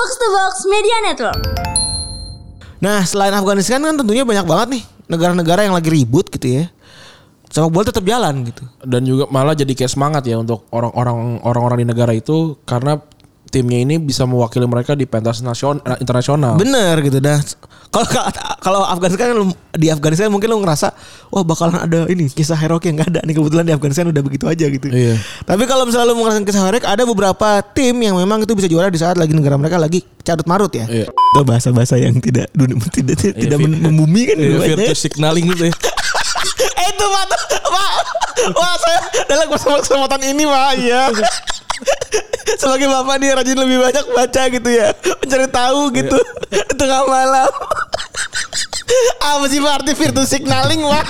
Box to Box Media Network. Nah selain Afghanistan kan tentunya banyak banget nih negara-negara yang lagi ribut gitu ya. Sepak bola tetap jalan gitu. Dan juga malah jadi kayak semangat ya untuk orang-orang orang-orang di negara itu karena timnya ini bisa mewakili mereka di pentas nasional internasional. Bener gitu dah. Kalau kalau Afghanistan di Afghanistan mungkin lu ngerasa wah bakalan ada ini kisah heroik yang gak ada nih kebetulan di Afghanistan udah begitu aja gitu. Iya. Tapi kalau misalnya lu ngerasain kisah heroik ada beberapa tim yang memang itu bisa juara di saat lagi negara mereka lagi carut marut ya. Iya. Itu bahasa-bahasa yang tidak tidak tidak, tidak vi- mem- membumi kan Iya, signaling gitu ya. Eh, itu pak, wah saya dalam kesempatan ini pak, iya. Sebagai bapak nih rajin lebih banyak baca gitu ya, mencari tahu gitu di tengah malam. Apa sih pak arti virtual signaling pak?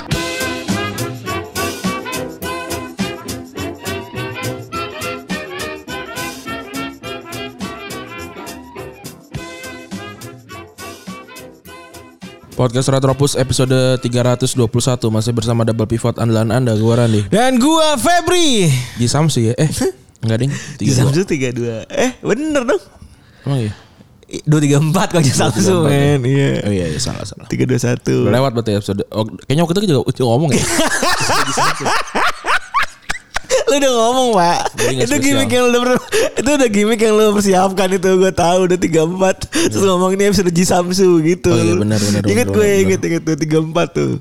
Podcast Retropus episode 321 masih bersama double pivot andalan Anda gua Randi. Dan gua Febri. Di Samsu ya? Eh, enggak ding. Di Tiga dua. Samsu tiga dua. Eh bener dong. Emang iya? Dua tiga empat kalau di Samsu 234, men. Iya. Oh iya, iya salah salah. Tiga dua satu. Udah lewat berarti episode. Oh, kayaknya waktu itu juga juga ngomong ya. Lu udah ngomong pak. Itu gimmick yang lu udah Itu udah gimmick yang lu persiapkan itu. Gue tahu udah 34 Terus ngomong ini episode G Samsu gitu. Oh iya, benar, benar, Ingat benar, gue inget inget tuh 34 tuh.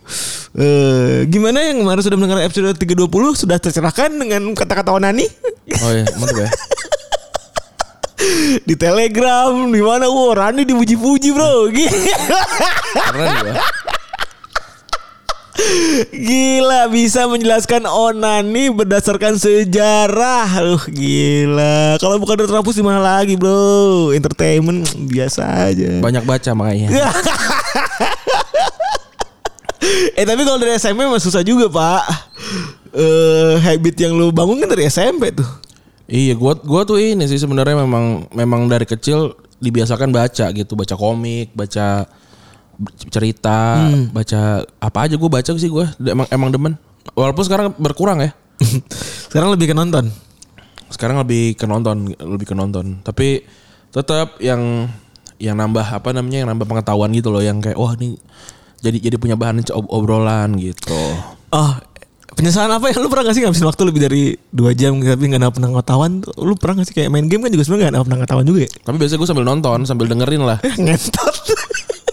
Eh, Gimana yang kemarin sudah mendengar episode 320 Sudah tercerahkan dengan kata-kata Onani? Oh iya, mantap ya. Di telegram di mana? Wah Rani dipuji-puji bro. Gila. Keren gua. Gila bisa menjelaskan onani berdasarkan sejarah. Uh, gila. Kalau bukan Retropus di mana lagi, Bro? Entertainment biasa aja. Banyak baca makanya. eh tapi kalau dari SMP mah susah juga, Pak. Eh habit yang lu bangun kan dari SMP tuh. Iya, gua gua tuh ini sih sebenarnya memang memang dari kecil dibiasakan baca gitu, baca komik, baca cerita, baca apa aja gua baca sih gua. Emang emang demen. Walaupun sekarang berkurang ya. Sekarang lebih ke nonton. Sekarang lebih ke nonton, lebih ke nonton. Tapi tetap yang yang nambah apa namanya, yang nambah pengetahuan gitu loh, yang kayak wah ini jadi jadi punya bahan ob- obrolan gitu. Oh, penyesalan apa ya? Lu pernah gak sih ngabisin waktu lebih dari 2 jam tapi gak dapet pengetahuan? Lu pernah gak sih kayak main game kan juga sebenarnya gak dapet pengetahuan juga ya? Tapi biasanya gue sambil nonton, sambil dengerin lah. Ngentot.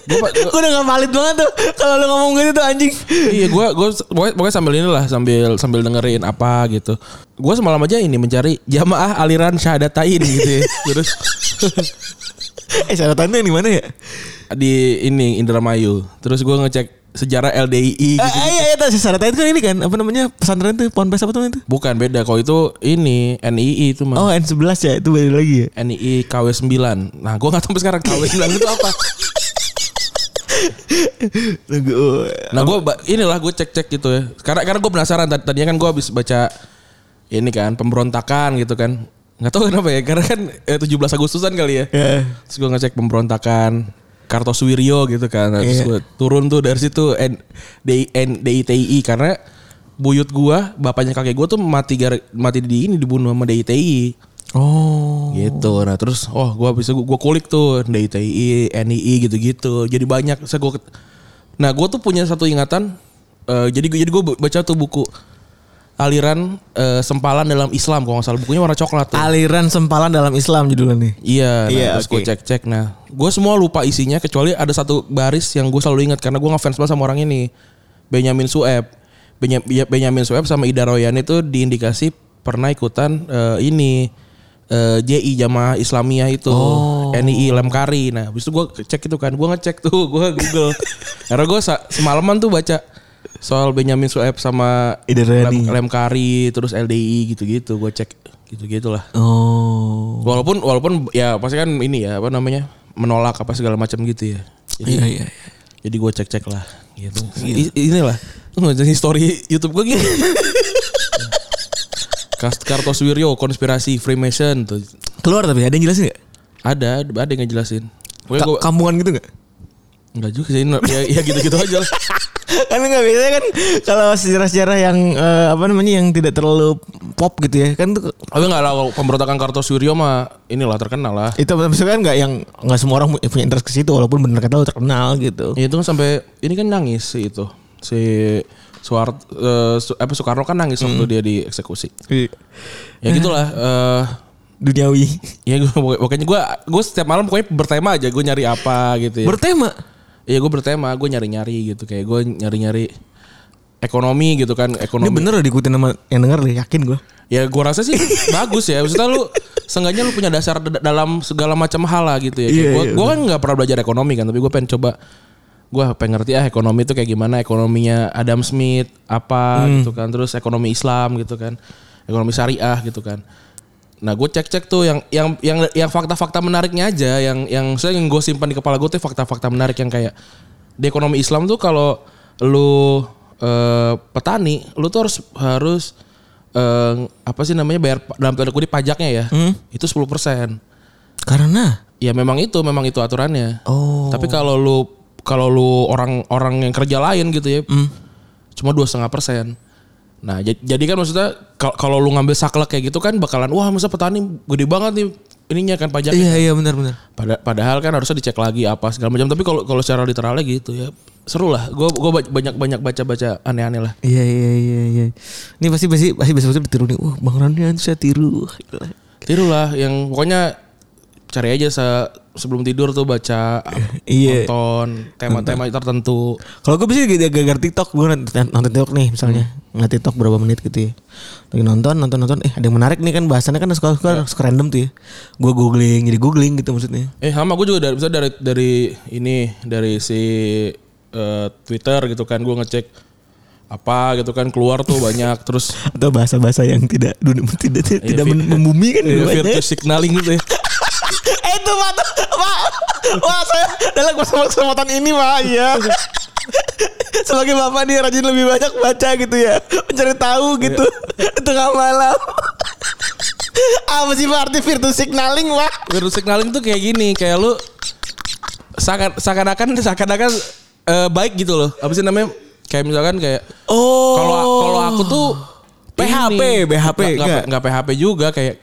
Gua, gua- Gue udah gak valid banget tuh kalau lu ngomong gitu tuh anjing. iya gue gue pokoknya, pokoknya sambil inilah sambil sambil dengerin apa gitu gue semalam aja ini mencari jamaah aliran syahadatain gitu ya terus eh yang di mana ya? di ini Indramayu terus gue ngecek sejarah LDII Eh, gitu. eh, iya, iya, syaratannya itu kan ini kan apa namanya pesantren tuh ponpes apa tuh itu? bukan beda kalau itu ini NII itu mah Oh N11 ya itu beda lagi ya. NII KW 9 nah gue nggak tahu sampai sekarang KW 9 itu apa nah gue inilah gue cek cek gitu ya karena karena gue penasaran Tad- tadinya kan gue habis baca ini kan pemberontakan gitu kan nggak tahu kenapa ya karena kan eh, 17 Agustusan kali ya ya. Terus gue ngecek pemberontakan Kartosuwiryo gitu kan. Nah, Terus Iya. gue turun tuh dari situ N, D, N, DITI karena buyut gua, bapaknya kakek gua tuh mati gar, mati di ini dibunuh sama DITI. Oh. Gitu. Nah, terus oh gua bisa gua, gua kulik tuh DITI, NII gitu-gitu. Jadi banyak saya gua Nah, gua tuh punya satu ingatan eh, jadi jadi gua baca tuh buku aliran eh, sempalan dalam Islam kalau nggak salah bukunya warna coklat tuh. Aliran sempalan dalam Islam judulnya nih. Iya, nah, Iya, terus oke. gue cek-cek. Nah, gue semua lupa isinya kecuali ada satu baris yang gue selalu ingat karena gue ngefans banget sama orang ini, Benyamin Sueb. Benya- Benyamin Sueb sama Ida Royan itu diindikasi pernah ikutan eh, ini eh, JI Jamaah Islamiyah itu, NII Lemkari. Nah, habis itu gue cek itu kan, gue ngecek tuh, gue Google. karena gue semalaman tuh baca soal Benyamin Sueb sama. Lem, Lemkari, terus LDI gitu-gitu. Gue cek gitu-gitulah. Oh. Walaupun walaupun ya pasti kan ini ya apa namanya menolak apa segala macam gitu ya. Jadi, Iya iya. iya. jadi gue cek cek lah gitu. I- inilah ngajak story YouTube gue gini. Kast Kartosuwiryo konspirasi Freemason tuh Keluar tapi ada yang jelasin gak? ada ada yang ngejelasin. Ka- gua- kampungan gitu gak? Enggak juga sih, ya, ya gitu-gitu aja lah. kan nggak biasanya kan kalau sejarah-sejarah yang eh, apa namanya yang tidak terlalu pop gitu ya kan tuh Tapi nggak lah pemberontakan Kartosuryo mah inilah terkenal lah. itu maksudnya kan nggak yang nggak semua orang punya interest ke situ walaupun bener kata terkenal gitu. Ya, itu kan sampai ini kan nangis sih itu si Suar eh, Su- apa Soekarno kan nangis waktu dia dieksekusi. Ya gitulah. eh Duniawi. ya gue pokoknya gue gue setiap malam pokoknya bertema aja gue nyari apa gitu ya. Bertema. Iya gue bertema gue nyari nyari gitu kayak gue nyari nyari ekonomi gitu kan Ini ekonomi. bener loh diikutin sama yang denger deh, yakin gue. Ya gue rasa sih bagus ya. Maksudnya lu seenggaknya lu punya dasar dalam segala macam hal lah gitu ya. Iya, gue iya, gue kan nggak pernah belajar ekonomi kan, tapi gue pengen coba gue pengen ngerti ah ekonomi itu kayak gimana? Ekonominya Adam Smith apa? Hmm. gitu kan. Terus ekonomi Islam gitu kan. Ekonomi syariah gitu kan. Nah gue cek cek tuh yang yang yang yang fakta-fakta menariknya aja yang yang saya yang gue simpan di kepala gue tuh fakta-fakta menarik yang kayak di ekonomi Islam tuh kalau lu eh, petani lu tuh harus harus eh, apa sih namanya bayar dalam tanda kutip pajaknya ya itu 10% Karena? Ya memang itu memang itu aturannya. Oh. Tapi kalau lu kalau lu orang-orang yang kerja lain gitu ya, cuma dua setengah persen. Nah jadi, kan maksudnya kal- kalau lu ngambil saklek kayak gitu kan bakalan wah masa petani gede banget nih ininya kan pajaknya. iya iya benar benar. Pada, padahal kan harusnya dicek lagi apa segala macam. Tapi kalau kalau secara literalnya gitu ya seru lah. Gue gue banyak banyak baca baca aneh-aneh lah. Iya iya iya iya. Ini pasti pasti pasti besok besok ditiru nih. Wah bang Randian saya tiru. Tiru lah yang pokoknya cari aja se- sebelum tidur tuh baca Iya. nonton tema-tema tertentu. Kalau gue biasanya gara-gara TikTok gue nonton, TikTok nih misalnya nggak TikTok berapa menit gitu ya. Lagi nonton nonton nonton eh ada yang menarik nih kan bahasannya kan suka suka, suka random tuh ya. Gue googling jadi googling gitu maksudnya. Eh sama gue juga dari misalnya dari dari ini dari si eh, Twitter gitu kan gue ngecek apa gitu kan keluar tuh banyak terus Atau bahasa-bahasa yang tidak tidak tidak, tidak mem- membumi kan banyak. virtual signaling gitu ya. Eh itu pak, pak, wah saya dalam kesempatan ini pak, iya. Sebagai bapak nih rajin lebih banyak baca gitu ya, mencari tahu gitu di tengah malam. Apa sih pak arti virtual signaling pak? Virtual signaling tuh kayak gini kayak lu seakan- seakan-akan seakan-akan eh, baik gitu loh. Apa sih namanya? Kayak misalkan kayak Oh, kalau kalau aku tuh PHP, ini. BHP, Nggak- nggak nggak? nggak PHP juga kayak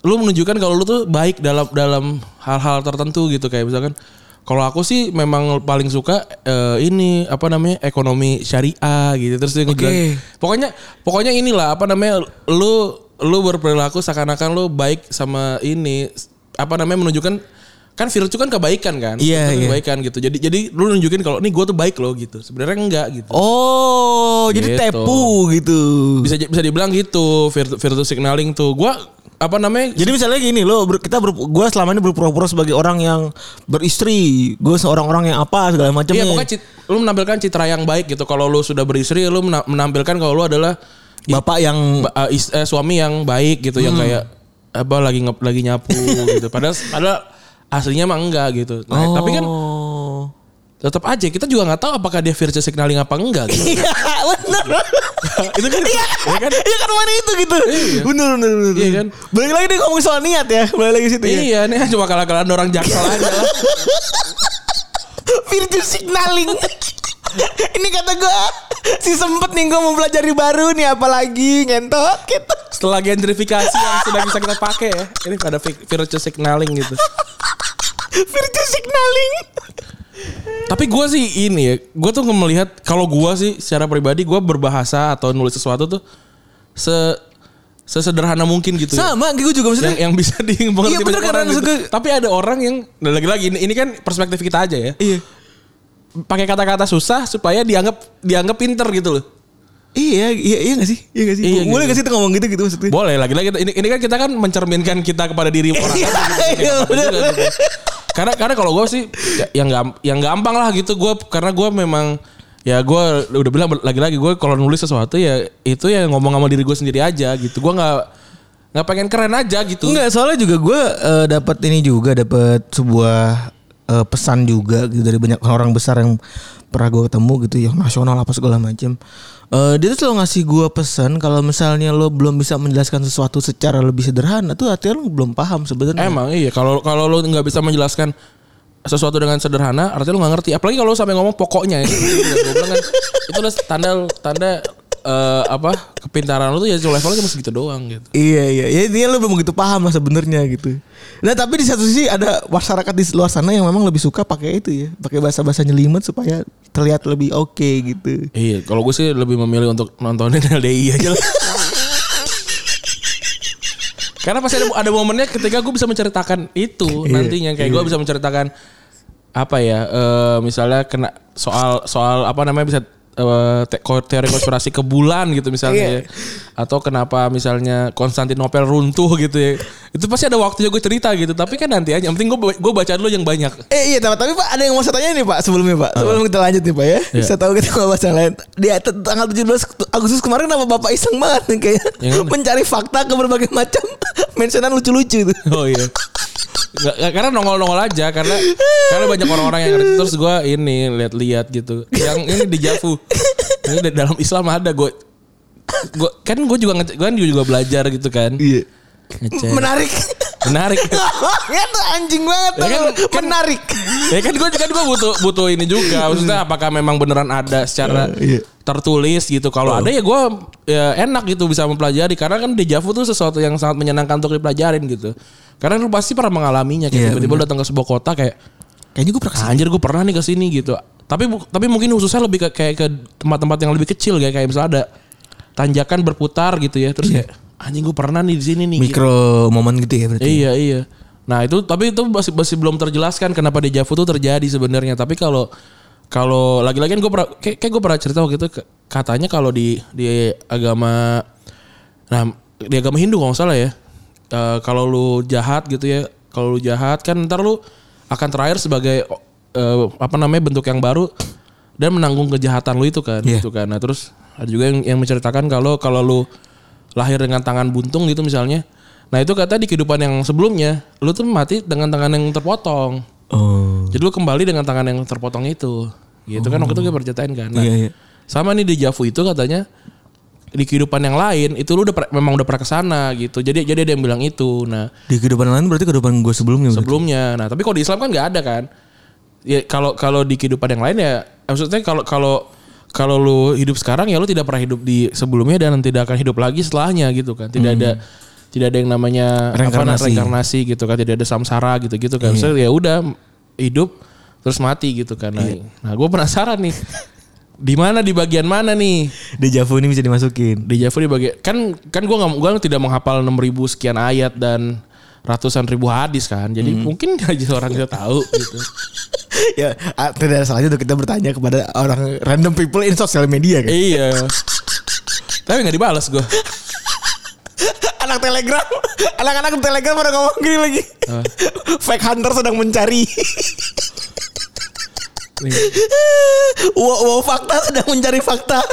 lu menunjukkan kalau lu tuh baik dalam dalam hal-hal tertentu gitu kayak misalkan kalau aku sih memang paling suka eh, ini apa namanya ekonomi syariah gitu terus dia Oke. pokoknya pokoknya inilah apa namanya lu lu berperilaku seakan-akan lu baik sama ini apa namanya menunjukkan kan virtue kan kebaikan kan Iya, iya. kebaikan gitu jadi jadi lu nunjukin kalau nih gue tuh baik loh gitu sebenarnya enggak gitu Oh, jadi Gitu. tepu gitu. bisa bisa dibilang gitu virtu, virtue signaling tuh gua apa namanya Jadi misalnya gini lo kita ber, gue selama ini berpura-pura sebagai orang yang beristri, gue seorang orang yang apa segala macam Iya pokoknya cit- lu menampilkan citra yang baik gitu. Kalau lu sudah beristri, lu mena- menampilkan kalau lu adalah Bapak yang eh, is- eh, suami yang baik gitu, yang kayak apa lagi ngep- lagi nyapu gitu. Padahal padahal aslinya mah enggak gitu. Nah, tapi kan Oh. Tetap aja kita juga nggak tahu apakah dia virtual signaling apa enggak gitu. Iya benar. itu kan Iya ya kan? Iya kan mana itu gitu. Bener bener bener. Iya kan? Balik lagi deh ngomong soal niat ya. Balik lagi situ ya. Iya, ini cuma kalah-kalahan orang jaksel aja lah. Virtual signaling. Ini kata gue si sempet nih gue mau pelajari baru nih apalagi ngentot gitu. Setelah gentrifikasi yang sudah bisa kita pakai ya, ini pada vi- virtual signaling gitu. Virtual signaling. Tapi gue sih ini ya, gue tuh melihat kalau gue sih secara pribadi gue berbahasa atau nulis sesuatu tuh se sesederhana mungkin gitu. ya. Sama gue juga maksudnya. Yang yang bisa dimengerti Iya, bener, orang gitu. gue- Tapi ada orang yang dan lagi-lagi ini, ini kan perspektif kita aja ya. Iya. Pakai kata-kata susah supaya dianggap dianggap pinter gitu loh. Iya, iya, iya gak sih? Iya gak sih? Iya, Boleh gitu. gak sih itu ngomong gitu gitu maksudnya? Boleh lagi-lagi ini ini kan kita kan mencerminkan kita kepada diri orang Iya, gitu. iya, Karena karena kalau gue sih ya, yang gam, yang gampang lah gitu gue karena gue memang ya gue udah bilang lagi-lagi gue kalau nulis sesuatu ya itu ya ngomong sama diri gue sendiri aja gitu. Gue nggak nggak pengen keren aja gitu. Enggak, soalnya juga gue eh, dapat ini juga dapat sebuah eh, pesan juga gitu dari banyak orang besar yang pernah gue ketemu gitu yang nasional apa segala macam. Eh, dia tuh selalu ngasih gue pesan kalau misalnya lo belum bisa menjelaskan sesuatu secara lebih sederhana tuh artinya lo belum paham sebenarnya. Emang iya kalau kalau lo nggak bisa menjelaskan sesuatu dengan sederhana artinya lu nggak ngerti apalagi kalau sampai ngomong pokoknya ya gue bilang kan itu udah tanda tanda eh, apa kepintaran lu tuh ya levelnya cuma segitu doang gitu Iya iya, ya intinya lu belum begitu paham lah sebenarnya gitu. Nah tapi di satu sisi ada masyarakat di luar sana yang memang lebih suka pakai itu ya, pakai bahasa-bahasa nyelimet supaya terlihat lebih oke gitu. Iya, kalau gue sih lebih memilih untuk nontonin LDI aja lah. Karena pasti ada, ada momennya ketika gue bisa menceritakan itu Iya, nantinya kayak gue bisa menceritakan apa ya, eh, misalnya kena soal soal apa namanya bisa te- ko- teori konspirasi ke bulan gitu misalnya ya. atau kenapa misalnya Konstantinopel runtuh gitu ya itu pasti ada waktunya gue cerita gitu tapi kan nanti aja yang penting gue gue baca dulu yang banyak Eh iya tapi, tapi Pak ada yang mau saya tanya nih Pak sebelumnya Pak. Sebelum kita lanjut nih Pak ya. Saya tahu kita nggak bahas yang lain. Di tanggal 17 Agustus kemarin nama Bapak iseng banget nih kayak Yang mana? mencari fakta ke berbagai macam mentionan lucu-lucu itu. Oh iya. Nggak, karena nongol-nongol aja karena karena banyak orang-orang yang ngerti terus gue ini lihat-lihat gitu. Yang ini di Javu. Ini di dalam Islam ada gue gue kan gue juga ngecek kan juga belajar gitu kan. Iya. Menarik. Menarik. ya tuh anjing banget Ya kan- tuh. Menarik. ya kan gue kan gue butuh butuh ini juga. Maksudnya apakah memang beneran ada secara iya. tertulis gitu. Kalau ada ya gue ya enak gitu bisa mempelajari karena kan dejavu tuh sesuatu yang sangat menyenangkan untuk dipelajarin gitu. Karena lu pasti pernah mengalaminya kayak Iya, tiba-tiba datang ke sebuah kota kayak Kayaknya gue pernah ke sini. anjir gue pernah nih ke sini gitu. Tapi tapi mungkin khususnya lebih ke kayak ke tempat-tempat yang lebih kecil kayak kayak misalnya ada tanjakan berputar gitu ya. Terus kayak anjing gue pernah nih di sini nih. gitu. Mikro momen gitu ya berarti. Iya iya. Nah itu tapi itu masih masih belum terjelaskan kenapa dejavu itu terjadi sebenarnya. Tapi kalau kalau lagi-lagi gue pernah kayak, kayak gue pernah cerita waktu itu katanya kalau di di agama nah di agama Hindu kalau nggak salah ya eh, kalau lu jahat gitu ya kalau lu jahat kan ntar lu akan terakhir sebagai eh, apa namanya bentuk yang baru dan menanggung kejahatan lu itu kan Iya. gitu kan. Nah terus ada juga yang, yang menceritakan kalau kalau lu lahir dengan tangan buntung gitu misalnya. Nah itu kata di kehidupan yang sebelumnya lu tuh mati dengan tangan yang terpotong. Oh. Jadi lu kembali dengan tangan yang terpotong itu. Gitu kan waktu itu gue percatain kan. Nah, Iya, iya. Sama nih di Javu itu katanya di kehidupan yang lain itu lu udah per- memang udah pernah ke sana gitu. Jadi jadi ada yang bilang itu. Nah Di kehidupan lain berarti kehidupan gue sebelumnya. berarti? sebelumnya. Nah tapi kalau di Islam kan nggak ada kan. Ya kalau kalau di kehidupan yang lain ya maksudnya kalau kalau kalau lu hidup sekarang ya lu tidak pernah hidup di sebelumnya dan tidak akan hidup lagi setelahnya gitu kan. Tidak ada tidak ada yang namanya apa, Reinkarnasi. reinkarnasi gitu kan. Tidak ada samsara gitu-gitu kan. So, ya udah hidup terus mati gitu kan. Nah, nah gue penasaran nih. Di mana di bagian mana nih? Dejavu ini bisa dimasukin. Di Javu di bagian kan kan gue nggak gua tidak menghafal 6000 sekian ayat dan ratusan ribu hadis kan. Jadi mungkin aja orang kita tahu gitu. ya ah, tidak ada salahnya untuk kita bertanya kepada orang random people in social media kan. iya. Tapi nggak dibalas gue. Anak telegram, anak-anak telegram pada ngomong gini lagi. Fake hunter sedang mencari. wow, wow fakta sedang mencari fakta.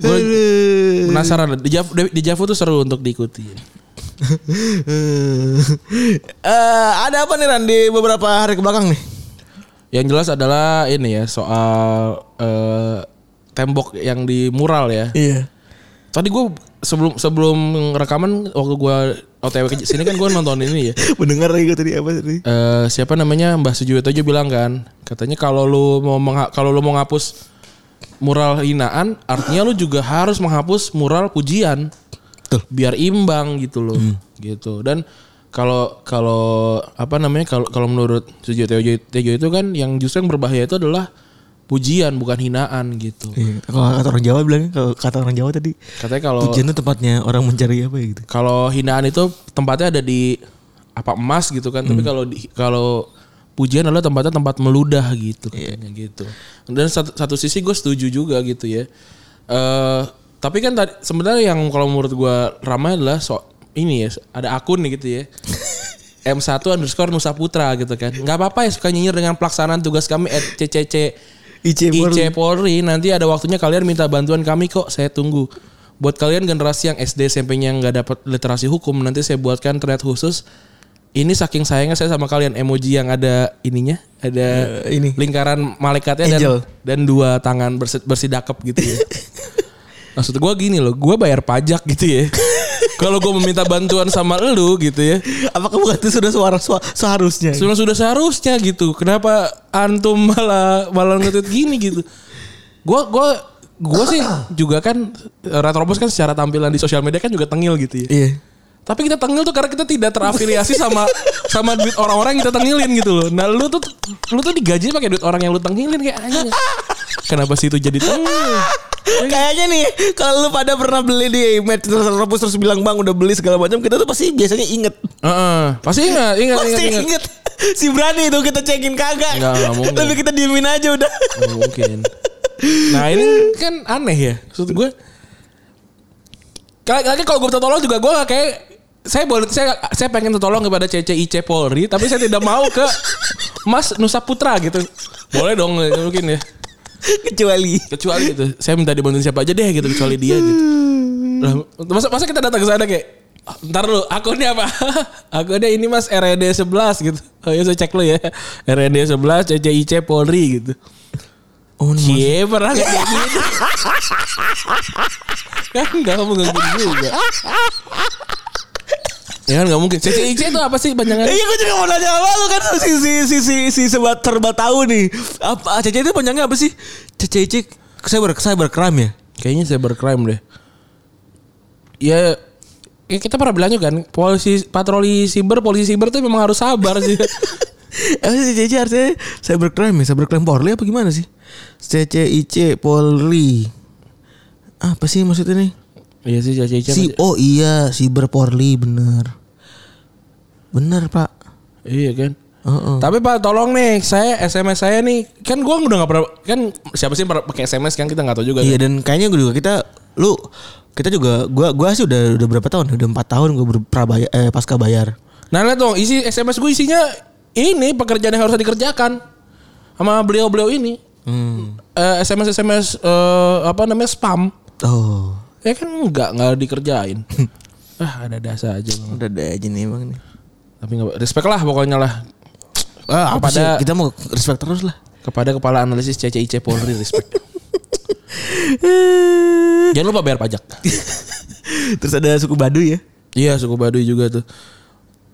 Gue penasaran. Di Javu, di Javu tuh seru untuk diikuti. Eh, ada apa nih Ran di beberapa hari ke belakang nih? Yang jelas adalah ini ya soal eh, tembok yang di mural ya. Iya. Tadi gue sebelum sebelum rekaman waktu gue OTW ke sini kan gue nonton ini ya. Mendengar lagi tadi apa tadi? eh siapa namanya Mbah Sujiwoto aja bilang kan katanya kalau lu mau kalau lu mau ngapus mural hinaan artinya lu juga harus menghapus mural pujian Betul. biar imbang gitu loh gitu dan kalau kalau apa namanya kalau kalau menurut Sujiwoto Tejo itu kan yang justru yang berbahaya itu adalah pujian bukan hinaan gitu Iya. Kalau kata orang Jawa bilangnya kalau kata orang Jawa tadi katanya kalau pujian itu tempatnya orang mencari apa gitu. kalau hinaan itu tempatnya ada di apa emas gitu kan tapi kalau di- kalau pujian adalah tempatnya tempat meludah gitu katanya gitu. Dan satu, satu sisi gue setuju juga gitu ya. Eh tapi kan tadi sebenarnya yang kalau menurut gue ramai adalah so ini ya ada akun nih gitu ya. M1 underscore Nusa Putra gitu kan. Nggak apa-apa ya suka nyinyir dengan pelaksanaan tugas kami at CCC IC Polri. IC Polri. Nanti ada waktunya kalian minta bantuan kami kok saya tunggu. Buat kalian generasi yang SD SMP-nya nggak dapat literasi hukum nanti saya buatkan thread khusus ini saking sayangnya saya sama kalian emoji yang ada ininya ada Eh, ini. lingkaran malaikatnya dan Angel. dan dua tangan bersi, bersidakep gitu ya maksud gue gini loh gue bayar pajak gitu ya kalau gue meminta bantuan sama lu gitu ya Apakah bukan itu sudah suara sua- seharusnya? sudah sudah seharusnya gitu kenapa antum malah malah ngetweet gini gitu gue gue gue sih juga kan Retrobus kan secara tampilan di sosial media kan juga tengil gitu ya Iya. Tapi kita tengil tuh karena kita tidak terafiliasi sama sama duit orang-orang yang kita tengilin gitu loh nah lu tuh lu tuh digaji pakai duit orang yang lu tengilin kayak anjing kenapa sih itu jadi tengil Kayaknya nih kalau lu pada pernah beli di Image terus Retropus terus bilang bang udah beli segala macam kita tuh pasti biasanya inget. Heeh. pasti ingat ingat Pasti inget. ingat Si berani itu kita cekin kagak. Nggak, nggak mungkin. Tapi kita diemin aja udah. Nggak mungkin. Nah ini kan aneh ya. Maksud gue. Kali lagi kalau gue minta tolong juga gue kayak saya boleh saya saya pengen tolong kepada CCIC Polri tapi saya tidak mau ke Mas Nusa Putra gitu. Boleh dong mungkin ya. Kecuali. Kecuali gitu. Saya minta dibantuin siapa aja deh gitu kecuali dia gitu. Lah, masa masa kita datang ke sana kayak Ntar lu akunnya apa? akunnya ini mas RED 11 gitu. Oh ya saya cek lu ya. RED 11 CCIC Polri gitu. Oh, Cie pernah gak kayak gitu Kan gak kamu juga Ya kan gak mungkin CCIC itu apa sih panjangannya? Iya gue juga mau nanya sama lu kan si si si si, si sebat serba tahu nih. Apa CC itu panjangnya apa sih? CCIC cyber cybercrime ya? Kayaknya cybercrime deh Ya Ya kita pernah bilang juga kan polisi patroli siber polisi siber tuh memang harus sabar sih. Eh CCIC artinya cybercrime ya? Cybercrime Polri apa gimana sih? CCIC Polri. Apa sih maksudnya nih? Iya sih CCIC. Si oh iya Cyber Polri bener. Bener pak. Iya kan. Heeh. Tapi Pak tolong nih saya SMS saya nih kan gua udah nggak pernah kan siapa sih pernah pakai SMS kan kita nggak tahu juga. Iya kan? dan kayaknya gue juga kita lu kita juga gua gua sih udah udah berapa tahun? Udah empat tahun gue berprabayar eh pasca bayar. Nah lihat dong isi SMS gue isinya ini pekerjaan yang harus dikerjakan sama beliau-beliau ini. Hmm. Eh, SMS SMS eh, apa namanya spam. Oh. Ya kan enggak enggak dikerjain. ah ada dasar aja. Bang. Udah ada aja nih emang nih. Tapi enggak respect lah pokoknya lah. Ah, apa sih? Kepada- Kita mau respect terus lah. Kepada kepala analisis CCIC Polri respect. Jangan lupa bayar pajak. terus ada suku Baduy ya. Iya suku Baduy juga tuh.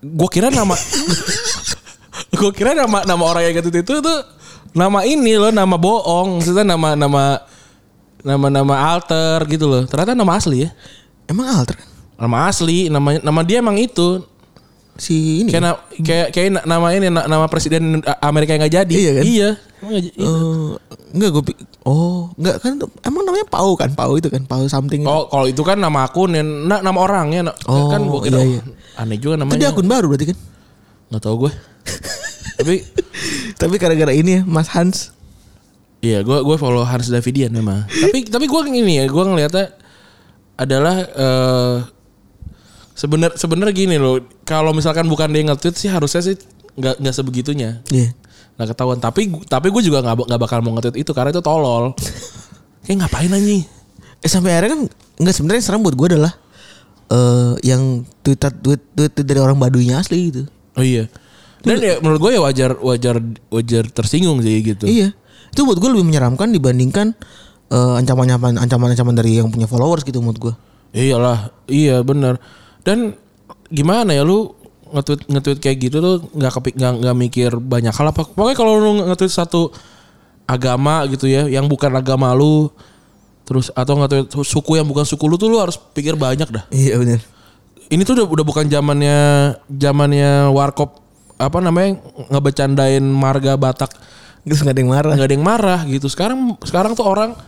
Gue kira nama Gue kira nama nama orang yang gitu itu tuh nama ini loh, nama bohong. Maksudnya nama nama nama nama alter gitu loh. Ternyata nama asli ya. Emang alter kan? Nama asli, nama nama dia emang itu. Si ini. Kayak na- kayak kayak na- nama ini na- nama presiden Amerika yang nggak jadi. Iya kan? Iya. Emang jadi. Oh, enggak gue Oh, enggak kan emang namanya Pau kan? Pau itu kan, Pau something. Oh, kalau itu kan nama akun ya, na- nama orangnya. na- Oh, kan gua kira iya, iya. aneh juga itu namanya. dia akun baru berarti kan? Nggak tahu gue. Tapi Tapi gara-gara ini ya, Mas Hans. Iya, gue gue follow Hans Davidian memang. tapi tapi gue ini ya, gue ngelihatnya adalah eh sebenar sebenarnya gini loh. Kalau misalkan bukan dia nge-tweet sih harusnya sih nggak nggak sebegitunya. Iya. Nggak ketahuan. Tapi tapi gue juga nggak nggak bakal mau nge-tweet itu karena itu tolol. Kayak ngapain anjing? Eh sampai akhirnya kan enggak sebenarnya serem buat gue adalah eh yang tweet tweet tweet dari orang Baduynya asli gitu. Oh iya. Dan ya menurut gue ya wajar wajar wajar tersinggung sih gitu. Iya. Itu buat gue lebih menyeramkan dibandingkan eh, ancaman-ancaman ancaman-ancaman dari yang punya followers gitu menurut gue. Iyalah, iya benar. Dan gimana ya lu nge-tweet nge-tweet kayak gitu tuh nggak kepik nggak nggak mikir banyak hal apa. Pokoknya kalau lu nge-tweet satu agama gitu ya, yang bukan agama lu terus atau nge-tweet suku yang bukan suku lu tuh lu harus pikir banyak dah. Iya benar. Ini tuh udah udah bukan zamannya zamannya warkop apa namanya ngebecandain marga Batak Terus nggak ada yang marah. nggak ada yang marah gitu. Sekarang sekarang tuh orang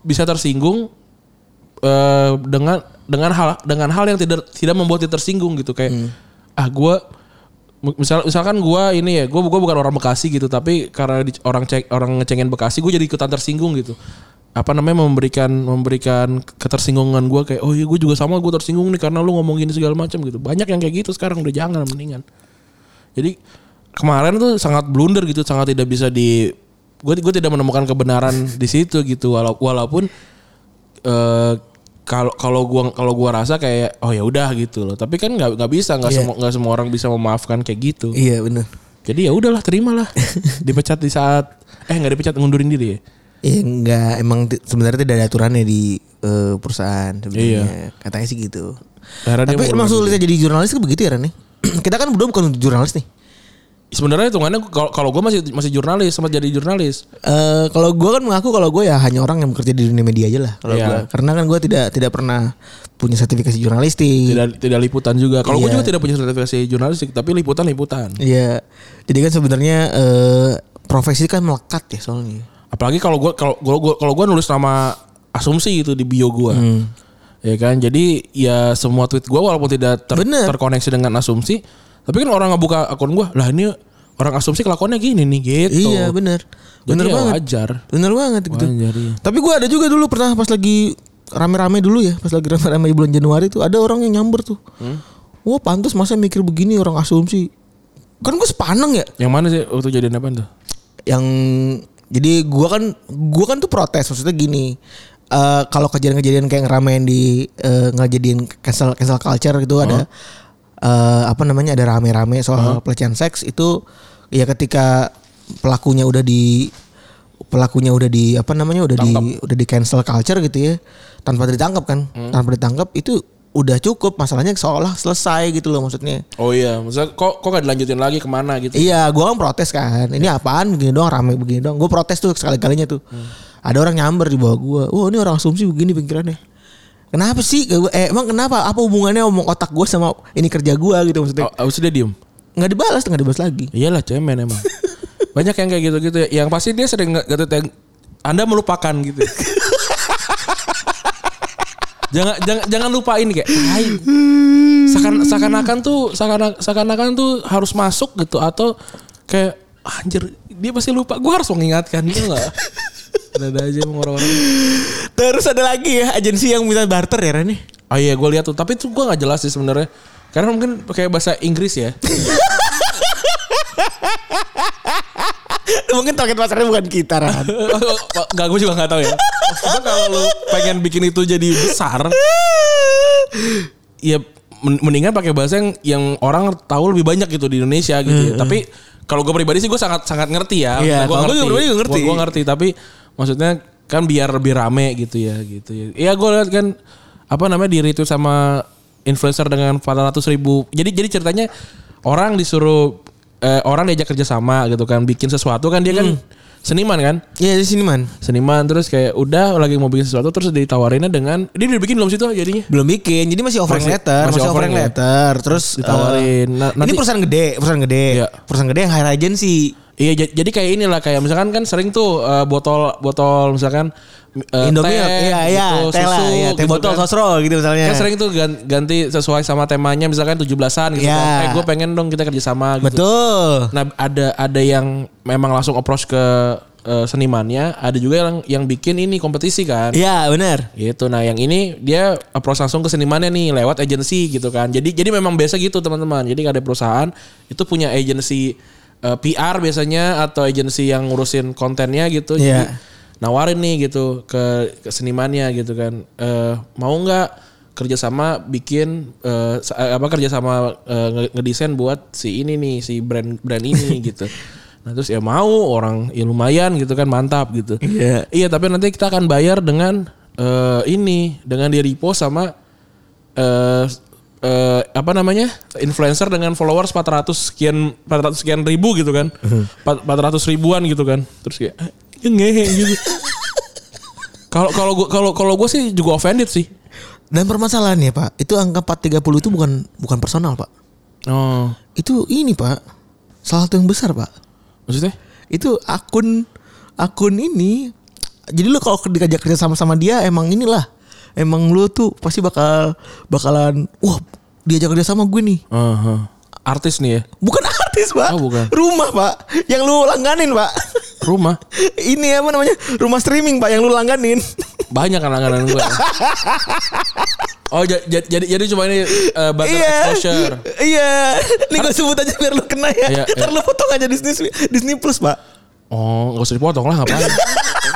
bisa tersinggung eh, dengan dengan hal dengan hal yang tidak tidak membuat dia tersinggung gitu. Kayak ah gue misal misalkan gue ini ya gue gua bukan orang Bekasi gitu tapi karena di- orang cek orang ngecengin Bekasi gue jadi ikutan tersinggung gitu. Apa namanya memberikan memberikan ketersinggungan gue kayak oh iya gue juga sama gue tersinggung nih karena lu ngomong gini segala macam gitu. Banyak yang kayak gitu sekarang udah jangan mendingan. Jadi kemarin tuh sangat blunder gitu, sangat tidak bisa di gue gue tidak menemukan kebenaran di situ gitu walau, walaupun eh kalau kalau gua kalau gua rasa kayak oh ya udah gitu loh. Tapi kan nggak nggak bisa nggak Iya. semua nggak semua orang bisa memaafkan kayak gitu. Iya benar. Jadi ya udahlah terimalah. dipecat di saat eh nggak dipecat ngundurin diri ya. Iya enggak emang sebenarnya tidak ada aturannya di eh, perusahaan sebenarnya. Iya. Katanya sih gitu. Dia Tapi emang sulitnya jadi jurnalis itu begitu ya Ren nih. Kita kan berdua bukan jurnalis nih. Sebenarnya hitungannya kalau kalau gue masih masih jurnalis sempat jadi jurnalis. Eh kalau gue kan mengaku kalau gue ya hanya orang yang bekerja di dunia media aja lah kalau Iya. gua. karena kan gue tidak tidak pernah punya sertifikasi jurnalistik Tidak tidak liputan juga. Kalau gue Iya. juga tidak punya sertifikasi jurnalistik, tapi liputan liputan. Iya jadi kan sebenarnya eh profesi kan melekat ya soalnya Apalagi kalau gue kalau gue kalau gue nulis nama asumsi gitu di bio gue. Hmm. Ya kan, jadi ya semua tweet gue walaupun tidak ter- Bener. terkoneksi dengan asumsi, tapi kan orang ngebuka akun gue, lah ini orang asumsi kelakuannya gini nih gitu. iya bener Jadi bener ya banget wajar. bener banget gitu Wajar, iya. tapi gue ada juga dulu pernah pas lagi rame-rame dulu ya pas lagi rame-rame di bulan Januari tuh ada orang yang nyamber tuh Hmm? wah pantas masa mikir begini orang asumsi kan gue sepaneng ya Yang mana sih waktu jadian apa tuh? yang jadi gua kan gua kan tuh protes maksudnya gini eh kalau kejadian-kejadian kayak ngeramein di eh, ngejadiin cancel cancel culture gitu ada eh, apa namanya ada rame-rame soal pelecehan seks itu ya ketika pelakunya udah di pelakunya udah di apa namanya udah di udah di cancel culture gitu ya tanpa ditangkap kan tanpa ditangkap itu udah cukup masalahnya seolah selesai gitu loh maksudnya Oh iya, maksudnya kok kok gak dilanjutin lagi ke mana gitu? Iya, gua kan protes kan. Ini apaan begini doang rame begini doang. Gue protes tuh sekali-kalinya tuh. Ada orang nyamber di bawah gua. Wah, ini orang asumsi begini pikirannya. Kenapa sih? Eh, emang kenapa? Apa hubungannya omong otak gua sama ini kerja gua gitu maksudnya? Oh, abis dia diem. Nggak dibalas, nggak dibalas lagi. Iyalah cemen emang. Banyak yang kayak gitu-gitu ya. Yang pasti dia sering gitu yang Anda melupakan gitu. jangan jangan jangan lupain kayak tai. Seakan seakan-akan tuh seakan seakan-akan tuh harus masuk gitu atau kayak anjir dia pasti lupa. Gue harus mengingatkan gitu enggak? Ada aja emang orang-orang. Terus ada lagi ya agensi yang minta barter ya Rani? Oh iya gue lihat tuh, tapi tuh gue nggak jelas sih sebenarnya. Karena mungkin pakai bahasa Inggris ya. Mungkin target pasarnya bukan kita Ran. Gak gue juga gak tahu ya. Maksudnya kalau lu pengen bikin itu jadi besar, ya men- mendingan pakai bahasa yang yang orang tahu lebih banyak gitu di Indonesia gitu. ya. Tapi kalau gue pribadi sih gue sangat sangat ngerti ya. Iya, gue pribadi juga ngerti. Gue ngerti, tapi maksudnya kan biar lebih rame gitu ya gitu ya. Iya gue lihat kan apa namanya di retweet sama influencer dengan 400 ribu. Jadi jadi ceritanya orang disuruh eh, orang diajak kerja sama gitu kan bikin sesuatu kan dia kan seniman kan Iya di sini man. seniman terus kayak udah lagi mau bikin sesuatu terus ditawarinnya dengan dia udah bikin belum situ jadinya Belum bikin, jadi masih offering Masih- letter, masih masih, offering ya? letter. Terus Ditawarin. eh, Nah, ini nanti- perusahaan gede, perusahaan gede, Iya. perusahaan gede yang hire agency. Iya ja- jadi kayak inilah kayak misalkan kan sering tuh eh, botol botol misalkan eh, Indomie, teh, iya iya, gitu, teh susu, iya, teh gitu botol kan. sosro gitu misalnya. Kan sering tuh gan- ganti sesuai sama temanya misalkan 17-an gitu Iya. kan. Eh gue pengen dong kita kerja sama gitu. Betul. Nah, ada ada yang memang langsung approach ke eh, senimannya, ada juga yang yang bikin ini kompetisi kan. Iya benar. Gitu. Nah, yang ini dia approach langsung ke senimannya nih lewat agensi gitu kan. Jadi jadi memang biasa gitu teman-teman. Jadi ada perusahaan itu punya agensi eh, PR biasanya atau agensi yang ngurusin kontennya gitu. Jadi Iya. nawarin nih gitu ke, ke senimannya gitu kan. Eh, mau nggak kerjasama bikin eh, eh, apa kerjasama nge- ngedesain buat si ini nih si brand brand ini gitu. Nah terus ya mau orang ya lumayan gitu kan mantap gitu. Iya. Iya tapi nanti kita akan bayar dengan eh, ini dengan di repost sama eh eh, apa namanya influencer dengan followers 400 sekian 400 sekian ribu gitu kan. Empat- 400 ribuan gitu kan. Terus kayak "Ah, ya ngehe gitu. Kalau kalau gua kalau kalau gue sih juga offended sih. Dan permasalahannya Pak, itu angka 430 itu bukan bukan personal Pak. Oh, Itu ini Pak, salah satu yang besar Pak. maksudnya? Itu akun akun ini. Jadi lu kalau diajak kerja sama sama dia emang inilah. Emang lu tuh pasti bakal bakalan wah diajak kerja sama gue nih. Aha. Artis nih ya. Bukan artis pak, Oh, bukan. rumah pak, yang lu langganin pak. Rumah Ini apa namanya rumah streaming pak yang lu langganin. banyak kan langganan gue. Oh ja- ja- jadi jadi cuma ini uh, button exposure. iya. Ini gue sebut aja biar lu kena ya. Iya, Ntar iya. lu potong aja Disney Disney Plus pak. Oh, nggak usah dipotong lah ngapain?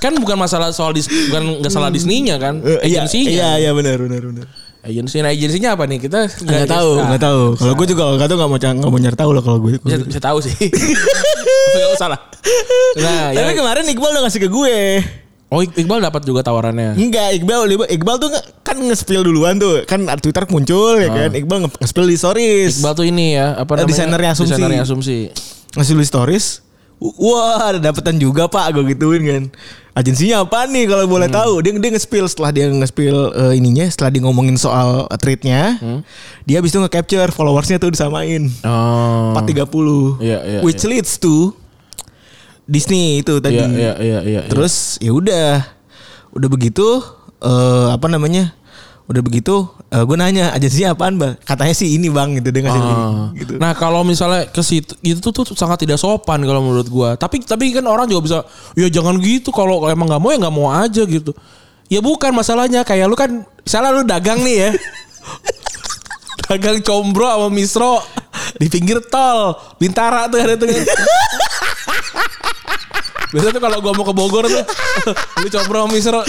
kan bukan masalah soal dis, bukan nggak salah Disney-nya kan, agensinya. Iya iya benar benar benar. Agensi, nah agensinya apa nih? Kita Nggak tahu, nggak tahu. Kalau gue juga nggak tahu nggak mau nggak mau nyari tahu lah kalau gue. Bisa, bisa tahu sih. Nggak usah lah. Nah, Tapi ya, kemarin Iqbal udah ngasih ke gue. Oh Iqbal dapat juga tawarannya. Enggak, Iqbal, Iqbal tuh kan nge-spill duluan tuh. Kan Twitter muncul ya kan. Iqbal nge- nge-spill di stories. Iqbal tuh ini ya apa Eh, namanya? desainernya Asumsi. Desainernya asumsi. ngasih lu stories Wah ada dapetan juga pak. Gue gituin kan. Agensinya apa nih kalau boleh tahu? Dia dia nge-spill Setelah dia nge-spill eh, ininya Setelah dia ngomongin soal uh, tweetnya Dia habis itu nge-capture Followersnya tuh disamain. Oh. 430 Iya, iya, Which leads to Disney itu tadi. Iya iya iya iya. Terus ya udah. Udah begitu eh apa namanya Udah begitu gue nanya agensinya apaan bang Katanya sih ini bang gitu ngasih Ah. gitu Nah kalau misalnya ke situ itu tuh sangat tidak sopan kalau menurut gua. Tapi tapi kan orang juga bisa ya jangan gitu kalau emang nggak mau ya nggak mau aja gitu. Ya bukan masalahnya kayak lu kan misalnya lu dagang nih ya. dagang combro sama misro di pinggir tol Bintara tuh ada tuh. Biasanya tuh kalau gua mau ke Bogor tuh beli sama misro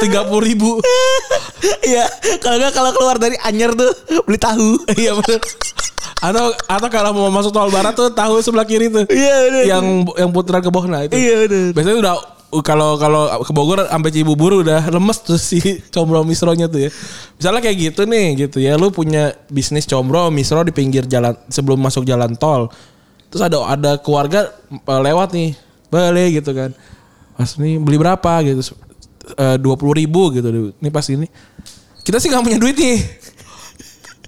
tiga puluh ribu. Iya, kalau nggak kalau keluar dari Anyer tuh beli tahu. Iya bener. Atau atau kalau mau masuk tol barat tuh tahu sebelah kiri tuh. Iya, bener. Yang yang putaran ke bawah nah itu. Iya, bener. Biasanya udah kalau kalau ke Bogor sampai Cibubur udah lemes tuh si combro misronya tuh ya. Misalnya kayak gitu nih gitu ya. Lu punya bisnis combro misro di pinggir jalan sebelum masuk jalan tol. Terus ada ada keluarga eh, lewat nih. Balik gitu kan. Mas ini beli berapa gitu. Dua puluh ribu gitu. Ini pas ini. Kita sih gak punya duit nih.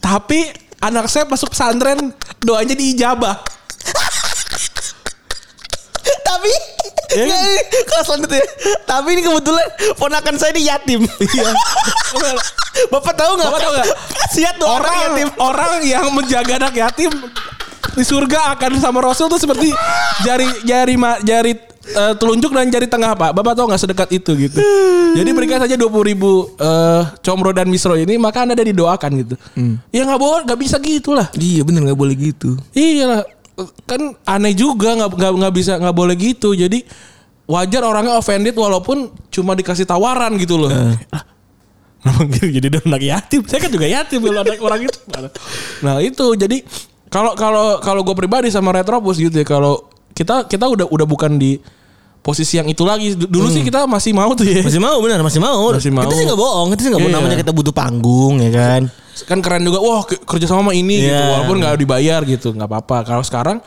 Tapi anak saya masuk pesantren doanya diijabah. Tapi Iya. nggak, ini kalau selanjutnya. Tapi ini kebetulan ponakan saya ini yatim. Iya. Bapak tahu nggak? Bapak tahu nggak? Kasihan tuh orang, orang yatim. orang yang menjaga anak yatim di surga akan sama Rasul tuh seperti jari jari ma- jari eh, telunjuk dan jari tengah pak. Bapak tahu nggak sedekat itu gitu. Jadi berikan saja dua puluh ribu eh, comro dan misro ini maka anda ada didoakan gitu. Ya nggak boleh nggak bisa gitulah. Iya bener nggak boleh gitu. Iya kan aneh juga nggak nggak bisa nggak boleh gitu. Jadi wajar orangnya offended walaupun cuma dikasih tawaran gitu loh. Ah, Kenapa gitu jadi dia anak yatim? Saya kan juga yatim kalau anak orang itu. Nah itu jadi kalau kalau kalau gue pribadi sama Retropus gitu ya kalau kita kita udah udah bukan di posisi yang itu lagi. Dulu sih kita masih mau tuh ya. Masih mau bener masih mau. Masih mau. Kita sih nggak bohong. Kita sih nggak bohong. Iya. Namanya kita butuh panggung ya kan. kan keren juga wah ke- kerja sama sama ini gitu Iya. walaupun nggak dibayar gitu nggak apa-apa kalau sekarang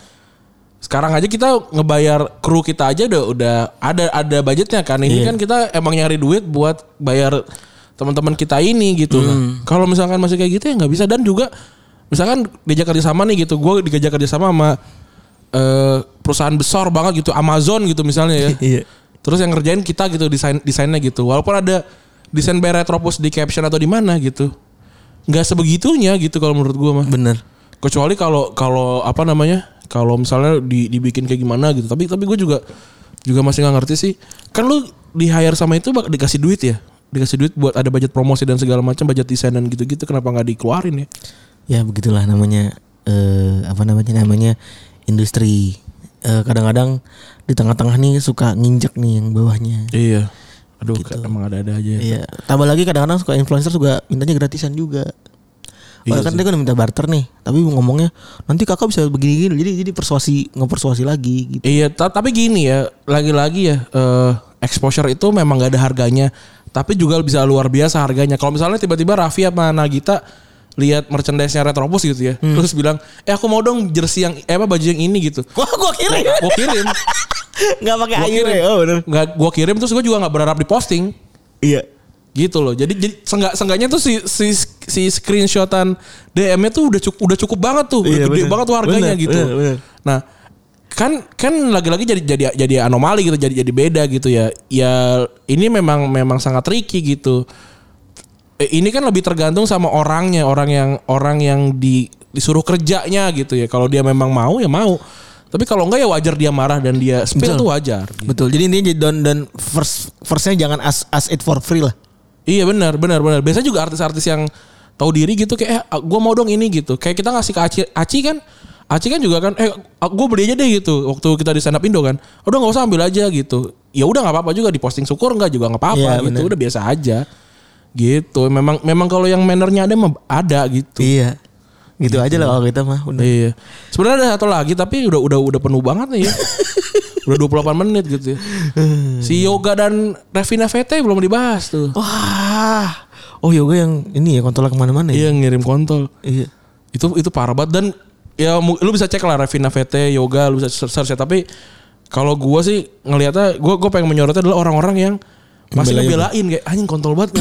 sekarang aja kita ngebayar kru kita aja udah udah ada ada budgetnya kan ini Iya. kan kita emang nyari duit buat bayar teman-teman kita ini gitu Hmm. Kalau misalkan masih kayak gitu ya nggak bisa dan juga misalkan diajak kerja sama nih gitu gue diajak kerja sama sama eh, perusahaan besar banget gitu Amazon gitu misalnya ya Iya. Terus yang ngerjain kita gitu desain desainnya gitu. Walaupun ada desain by Retropus di caption atau di mana gitu. nggak sebegitunya gitu kalau menurut gua mah. Bener. Kecuali kalau kalau apa namanya? Kalau misalnya di, dibikin kayak gimana gitu. Tapi tapi gue juga juga masih nggak ngerti sih. Kan lu di hire sama itu bak dikasih duit ya. Dikasih duit buat ada budget promosi dan segala macam, budget desain dan gitu-gitu. Kenapa nggak dikeluarin ya? Ya begitulah namanya eh apa namanya namanya industri. Eh, kadang-kadang di tengah-tengah nih suka nginjek nih yang bawahnya. Iya. Aduh, emang ada-ada aja. ya. Iya. Tambah lagi kadang-kadang suka influencer juga mintanya gratisan juga. Iya Padahal kan dia kan minta barter nih, tapi ngomongnya nanti kakak bisa begini-gini, jadi jadi persuasi ngepersuasi lagi gitu. Iya, ta- tapi gini ya, lagi-lagi ya, eh, exposure itu memang gak ada harganya, tapi juga bisa luar biasa harganya. Kalau misalnya tiba-tiba Raffi sama Nagita lihat merchandise-nya Retropus gitu ya, terus bilang, eh aku mau dong jersey yang, eh apa baju yang ini gitu. Wah, gua kirim. Gue kirim, Enggak pakai Gua air kirim. ya. Oh, bener. nggak gue kirim terus gue juga nggak berharap diposting. Iya. gitu loh. Jadi, jadi senggak senggaknya tuh si si si screenshotan DM-nya tuh udah cukup udah cukup banget tuh, udah Iya, gede bener. banget tuh harganya Bener, gitu. bener, bener. Nah, kan kan lagi-lagi jadi jadi jadi anomali gitu, jadi jadi beda gitu ya. Ya ini memang memang sangat tricky gitu. Eh, ini kan lebih tergantung sama orangnya, orang yang orang yang di disuruh kerjanya gitu ya. Kalau dia memang mau ya mau. Tapi kalau enggak ya wajar dia marah dan dia spill Betul. tuh wajar. gitu. Betul. Jadi intinya jadi don dan first firstnya jangan as as it for free lah. Iya benar benar benar. Biasanya juga artis-artis yang tahu diri gitu kayak eh gue mau dong ini gitu. Kayak kita ngasih ke Aci, Aci kan Aci kan juga kan eh gue beli aja deh gitu waktu kita di stand up Indo kan. Udah nggak usah ambil aja gitu. Ya udah nggak apa-apa juga diposting syukur nggak juga nggak apa-apa Iya, gitu. benar. Udah biasa aja. Gitu. Memang memang kalau yang mannernya ada mah ada gitu. Iya. Gitu, aja lah kalau kita mah udah. Iya. Sebenarnya ada satu lagi tapi udah udah udah penuh banget nih ya. udah 28 menit gitu ya. Si Yoga dan Revina VT belum dibahas tuh. Wah. Oh yoga yang ini ya kontrol ke mana-mana ya. Iya ngirim kontol. Iya. Itu itu parah banget dan ya lu bisa cek lah Revina VT, Yoga lu bisa search ya. tapi kalau gua sih ngelihatnya gua gua pengen menyorotnya adalah orang-orang yang masih ngebelain kayak anjing kontol banget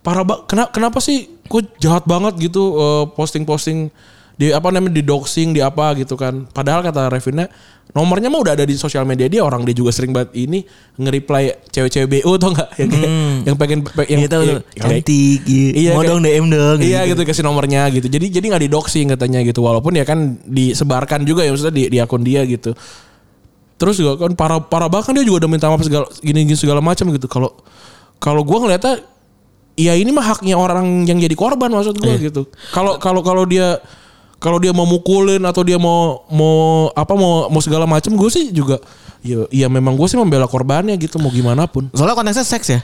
parah banget kenapa kenapa sih kok jahat banget gitu eh, posting-posting di apa namanya di doxing di apa gitu kan padahal kata Revina nomornya mah udah ada di sosial media dia orang dia juga sering banget ini nge-reply cewek-cewek BO tau nggak yang kayak- yang pengen pe- yang Iya tahu yang-. Cantik gitu. Iya, Mau dong DM dong. Iya gitu kasih nomornya gitu. Jadi jadi nggak di doxing katanya gitu. Walaupun ya kan disebarkan juga ya maksudnya di, di akun dia gitu. Terus juga kan para para bahkan dia juga udah minta maaf segala gini gini segala macam gitu. Kalau kalau gua ngeliatnya ya ini mah haknya orang yang jadi korban maksud gua gitu. Kalau kalau kalau dia kalau dia mau mukulin atau dia mau mau apa mau mau segala macam gue sih juga ya ya memang gue sih membela korbannya gitu mau gimana pun. Soalnya konteksnya seks ya.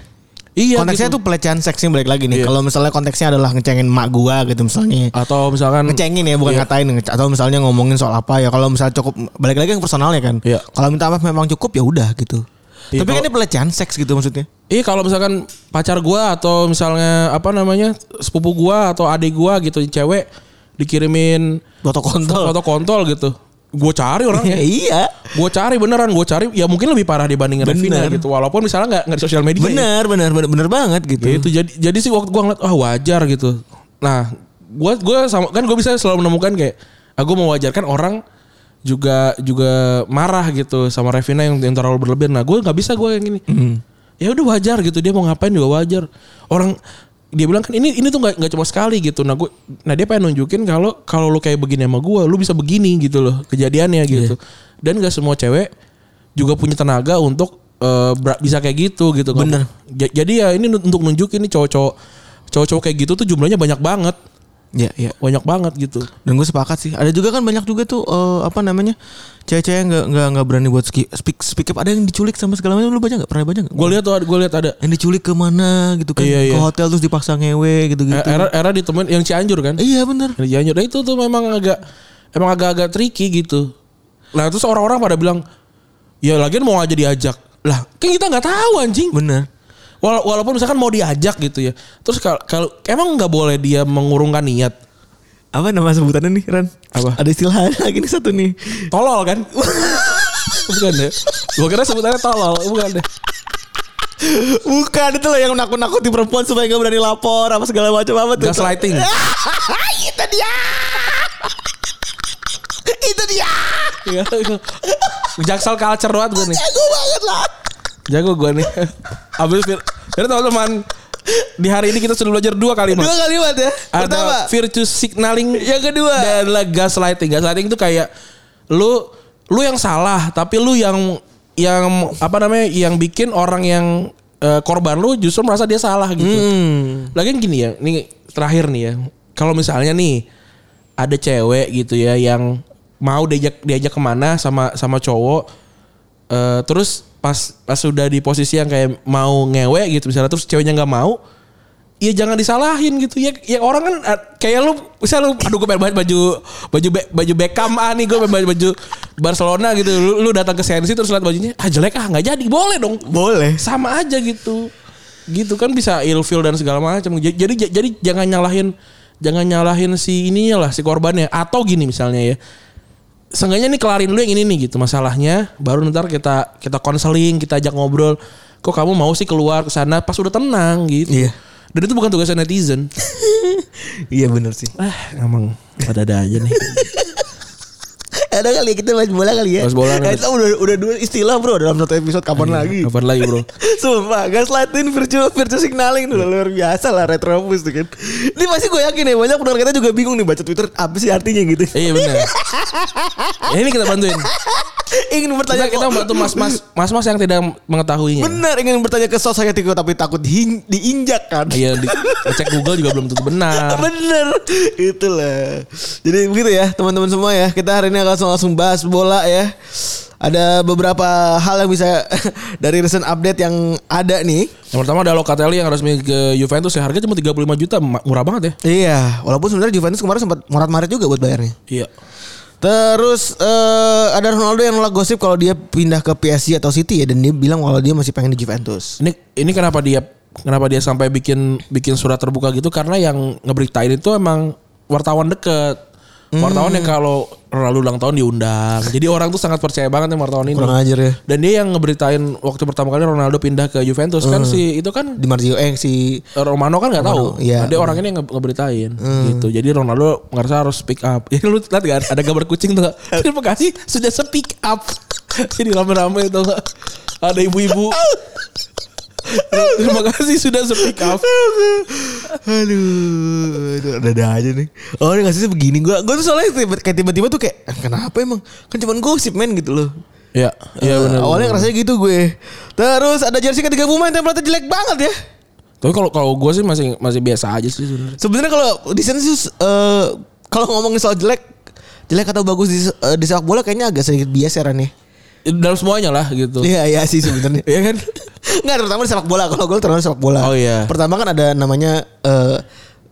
Iya konteksnya gitu. tuh pelecehan seks nih balik lagi nih. Iya. Kalau misalnya konteksnya adalah ngecengin mak gua gitu misalnya. atau misalkan ngecengin ya bukan Iya. ngatain atau misalnya ngomongin soal apa ya kalau misalnya cukup balik lagi yang personalnya kan Iya. kalau minta maaf memang cukup ya udah gitu Iya, tapi kan kalau- ini pelecehan seks gitu maksudnya Iya kalau misalkan pacar gua atau misalnya apa namanya sepupu gua atau adik gua gitu cewek dikirimin foto kontol foto kontol gitu. Gue cari orangnya. iya gue cari beneran gue cari ya mungkin lebih parah dibandingin Revina gitu. Walaupun misalnya nggak nggak di sosial media. ya. bener bener bener bener banget gitu Gitu. Jadi jadi sih waktu gua ngeliat wah wajar gitu. Nah, gua gua sama kan gue bisa selalu menemukan kayak aku mewajarkan orang juga juga marah gitu sama Revina yang, yang terlalu berlebihan. Nah, gue nggak bisa gue yang gini. Ya udah wajar gitu dia mau ngapain juga wajar. Orang dia bilang kan ini ini tuh nggak nggak cuma sekali gitu. Nah gue, nah dia pengen nunjukin kalau kalau lu kayak begini sama gue, lu bisa begini gitu loh kejadiannya gitu. Dan gak semua cewek juga punya tenaga untuk ber- bisa kayak gitu gitu. Bener. Ja- Jadi ya ini untuk nunjukin nih cowok-cowok cowok-cowok kayak gitu tuh jumlahnya banyak banget, ya ya banyak banget gitu. dan gue sepakat sih ada juga kan banyak juga tuh eh, apa namanya cewek-cewek yang nggak nggak nggak berani buat speak speak up ada yang diculik sama segala macam lu baca nggak pernah baca nggak Gue lihat tuh, gue lihat ada. yang diculik ke mana gitu kan Iya, ke iya. hotel terus dipaksa ngewe gitu gitu Era era ditemuin yang Cianjur kan? iya bener Yang Cianjur. Nah, itu tuh memang agak emang agak-agak tricky gitu. Nah terus orang-orang pada bilang, ya lagian mau aja diajak. Lah kan kita nggak tahu anjing. bener Wala- walaupun misalkan mau diajak gitu ya. Terus kal- kalau emang nggak boleh dia mengurungkan niat. apa nama sebutannya nih Ran Apa? ada istilah lagi nih satu nih Tolol kan? bukan deh. Gue kira sebutannya tolol, bukan deh. Bukan itu loh yang nakut-nakuti perempuan supaya gak berani lapor apa segala macam apa tuh. Gaslighting. itu dia. itu dia. Iya. Jaksel culture banget gue nih. Jago banget lah. Jago gue nih. Abis Fir- Jadi teman-teman di hari ini kita sudah belajar dua kalimat. Dua kalimat ya. Pertama. Ada virtue signaling Yang kedua. dan gaslighting. Gaslighting itu kayak lu lu yang salah tapi lu yang yang apa namanya yang bikin orang yang eh, korban lu justru merasa dia salah gitu. Hmm. Lagian gini ya, ini terakhir nih ya. Kalau misalnya nih ada cewek gitu ya yang mau diajak diajak ke mana sama sama cowok, eh, terus pas pas sudah di posisi yang kayak mau ngewe gitu misalnya terus ceweknya nggak mau, ya jangan disalahin gitu ya. Ya orang kan eh, kayak lu misal lu aduh gue pengen banget baju baju Be- baju Beckham ah nih gue pengen baju, baju Barcelona gitu. Lu, lu datang ke Sensi terus lihat bajunya ah jelek ah nggak jadi boleh dong Boleh. sama aja gitu gitu kan bisa ilfil dan segala macam jadi jadi jangan nyalahin jangan nyalahin si ininya lah si korbannya atau gini misalnya ya seenggaknya nih kelarin dulu yang ini nih gitu masalahnya. Baru ntar kita kita konseling kita ajak ngobrol. Kok kamu mau sih keluar ke sana pas udah tenang gitu? Iya. dan itu bukan tugasnya netizen. Iya bener sih. ah emang ada-ada aja nih Ada kali ya kita bahas bola kali ya. Bahas bola, itu udah udah dua istilah bro dalam satu episode kapan lagi? kapan lagi bro Sumpah gaslighting virtual virtual signaling tuh luar biasa lah retrobus tuh kan. Ini pasti gue yakin ya banyak pendengar kita juga bingung nih baca Twitter apa sih artinya gitu. iya benar ya, ini kita bantuin ingin bertanya kita, kita bantu mas-mas mas-mas yang tidak mengetahuinya Benar ingin bertanya ke society tapi takut diin- diinjak kan. Iya, di, cek Google juga belum tentu benar. Bener Itulah Jadi begitu ya teman-teman semua ya Kita hari ini akan langsung, langsung bahas bola ya Ada beberapa hal yang bisa Dari recent update yang ada nih Yang pertama ada Locatelli yang resmi ke Juventus ya harga cuma 35 juta, murah banget ya. Iya Walaupun sebenarnya Juventus kemarin sempat morat-marit juga buat bayarnya Iya. Terus eh, ada Ronaldo yang nolak gosip kalau dia pindah ke PSG atau City ya dan dia bilang kalau dia masih pengen di Juventus. Ini ini kenapa dia kenapa dia sampai bikin bikin surat terbuka gitu karena yang ngeberitain itu emang wartawan deket. Wartawan yang kalau Ronaldo ulang tahun diundang. Jadi orang tuh sangat percaya banget sama ini. Kurang ajar ya. Dan dia yang ngeberitain waktu pertama kali Ronaldo pindah ke Juventus kan si itu kan Di Marzio eh si Romano kan nggak tahu. iya. Ada orang ini yang nge- ngeberitain gitu. Jadi Ronaldo ngerasa harus speak up. Ya lu lihat gak ada gambar kucing tuh? Terima kasih sudah speak up. Jadi rame-rame itu? Ada ibu-ibu. Terima kasih sudah speak up. Aduh, aduh, ada-ada aja nih. Oh, dia ngasih begini. Gua gua tuh soalnya tiba- kayak tiba-tiba tuh kayak "Ah, kenapa emang? Kan cuma gosip men gitu loh. Ya, iya Eh, benar. Awalnya ngerasa gitu gue. Terus ada jersey ketiga pemain templatenya jelek banget ya. Tapi kalau kalau gue sih masih masih biasa aja sih sebenarnya. Sebenarnya kalau di sini sih eh, kalau ngomongin soal jelek, jelek atau bagus di, eh, di sepak bola kayaknya agak sedikit bias ya Ran ya. Dalam semuanya lah gitu. Iya iya sih sebenarnya. Iya kan? Enggak terutama di sepak bola. Kalau gue terutama di sepak bola. Oh, iya. Pertama kan ada namanya eh,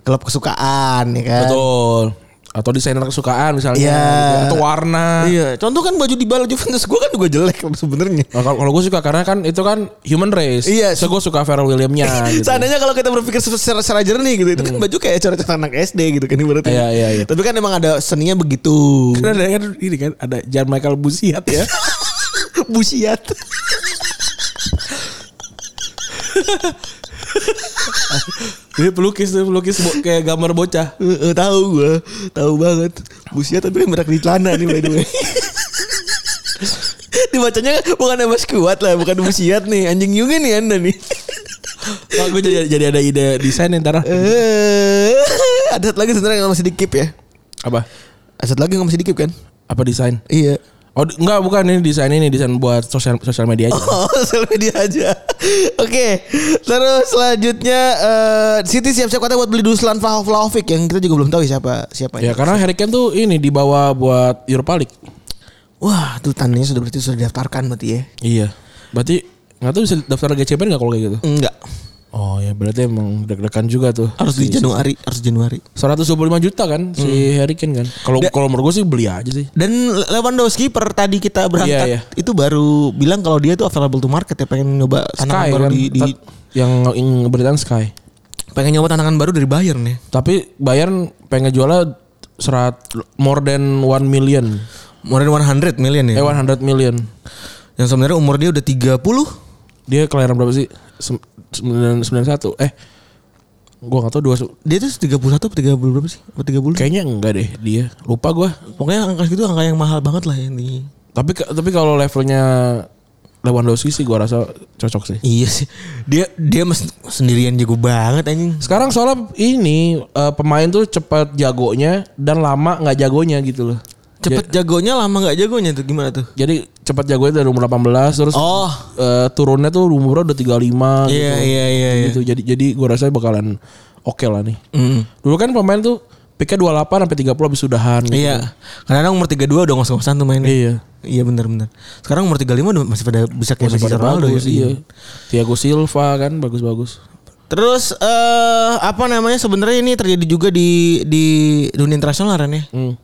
klub kesukaan ya kan. Betul. Atau desainer kesukaan misalnya Iya. gitu. atau warna. Iya, contoh kan baju di bala Juventus gue kan juga jelek sebenarnya. Nah, kalau gue suka karena kan itu kan human race. Iya. So gue suka Pharrell Williamnya gitu. Seandainya kalau kita berpikir secara, secara jernih gitu, itu kan baju kayak coret anak SD gitu kan. Iya, iya, iya. Tapi kan emang ada seninya begitu. Karena ada kan ini kan ada Jan Michael Busiat ya. Busiat. Dia pelukis tuh pelukis kayak gambar bocah. Tahu gue, tahu banget. Busiat tapi kan berak di celana nih by the way. Dibacanya bukan Mas Kuat lah, bukan Busiat nih. Anjing juga nih Anda nih. Oh, gue jadi jadi ada ide desain ntar. Eh, ada lagi sebenarnya yang masih di keep ya. Apa? Ada lagi yang masih di keep kan? Apa desain? Iya. Oh enggak bukan ini desain ini desain buat sosial sosial media aja. Oh, sosial media aja. Oke. Terus selanjutnya eh City siap-siap katanya buat beli Duslan Vlahovic Vlahovic yang kita juga belum tahu siapa siapa Ya karena Harry Kane tuh ini dibawa buat Europa League. Wah, tuh tandanya sudah berarti sudah didaftarkan berarti ya. Iya. Berarti nggak tahu bisa daftar GCPN nggak kalau kayak gitu? Enggak. Oh ya berarti emang deg-degan juga tuh. Harus di Januari, harus Januari. 125 juta kan si Harry Kane kan. Kalau kalau menurut gue sih beli aja sih. Dan Lewandowski per tadi kita berangkat Iya, iya. itu baru bilang kalau dia tuh available to market ya pengen nyoba tantangan baru kan di, di yang beritaan Sky. pengen nyoba tantangan baru dari Bayern ya. Tapi Bayern pengen jualnya serat more than 1 million. More than 100 million ya. Eh 100 million. Yang sebenarnya umur dia udah 30. Dia kelahiran berapa sih? Sem- sembilan- 91. Eh gua gak tahu dua Dia tuh 31 atau 30 berapa sih? Apa 30? kayaknya enggak deh dia. Lupa gua. Pokoknya angka segitu angka yang mahal banget lah ini. Tapi tapi kalau levelnya Lewandowski sih gua rasa cocok sih. Iya sih. Dia dia mas sendirian jago banget anjing. Sekarang soalnya ini eh, pemain tuh cepat jagonya dan lama nggak jagonya gitu loh. Cepet jagonya lama nggak jagonya tuh gimana tuh? Jadi cepat jagonya dari umur 18 terus Oh. eh, turunnya tuh umurnya udah 35 gitu. Iya iya iya iya. Gitu. Jadi jadi gua rasa bakalan oke lah nih. Mm. Dulu kan pemain tuh picknya 28 sampai 30 habis sudahan gitu. Iya. Karena umur 32 udah ngos-ngosan tuh mainnya. Iya. Iya benar benar. Sekarang umur 35 udah masih pada bisa kayak Masih Ronaldo bagus, ya. iya. Thiago Silva kan bagus-bagus. Terus eh apa namanya sebenarnya ini terjadi juga di di dunia internasional Ren ya. Hmm.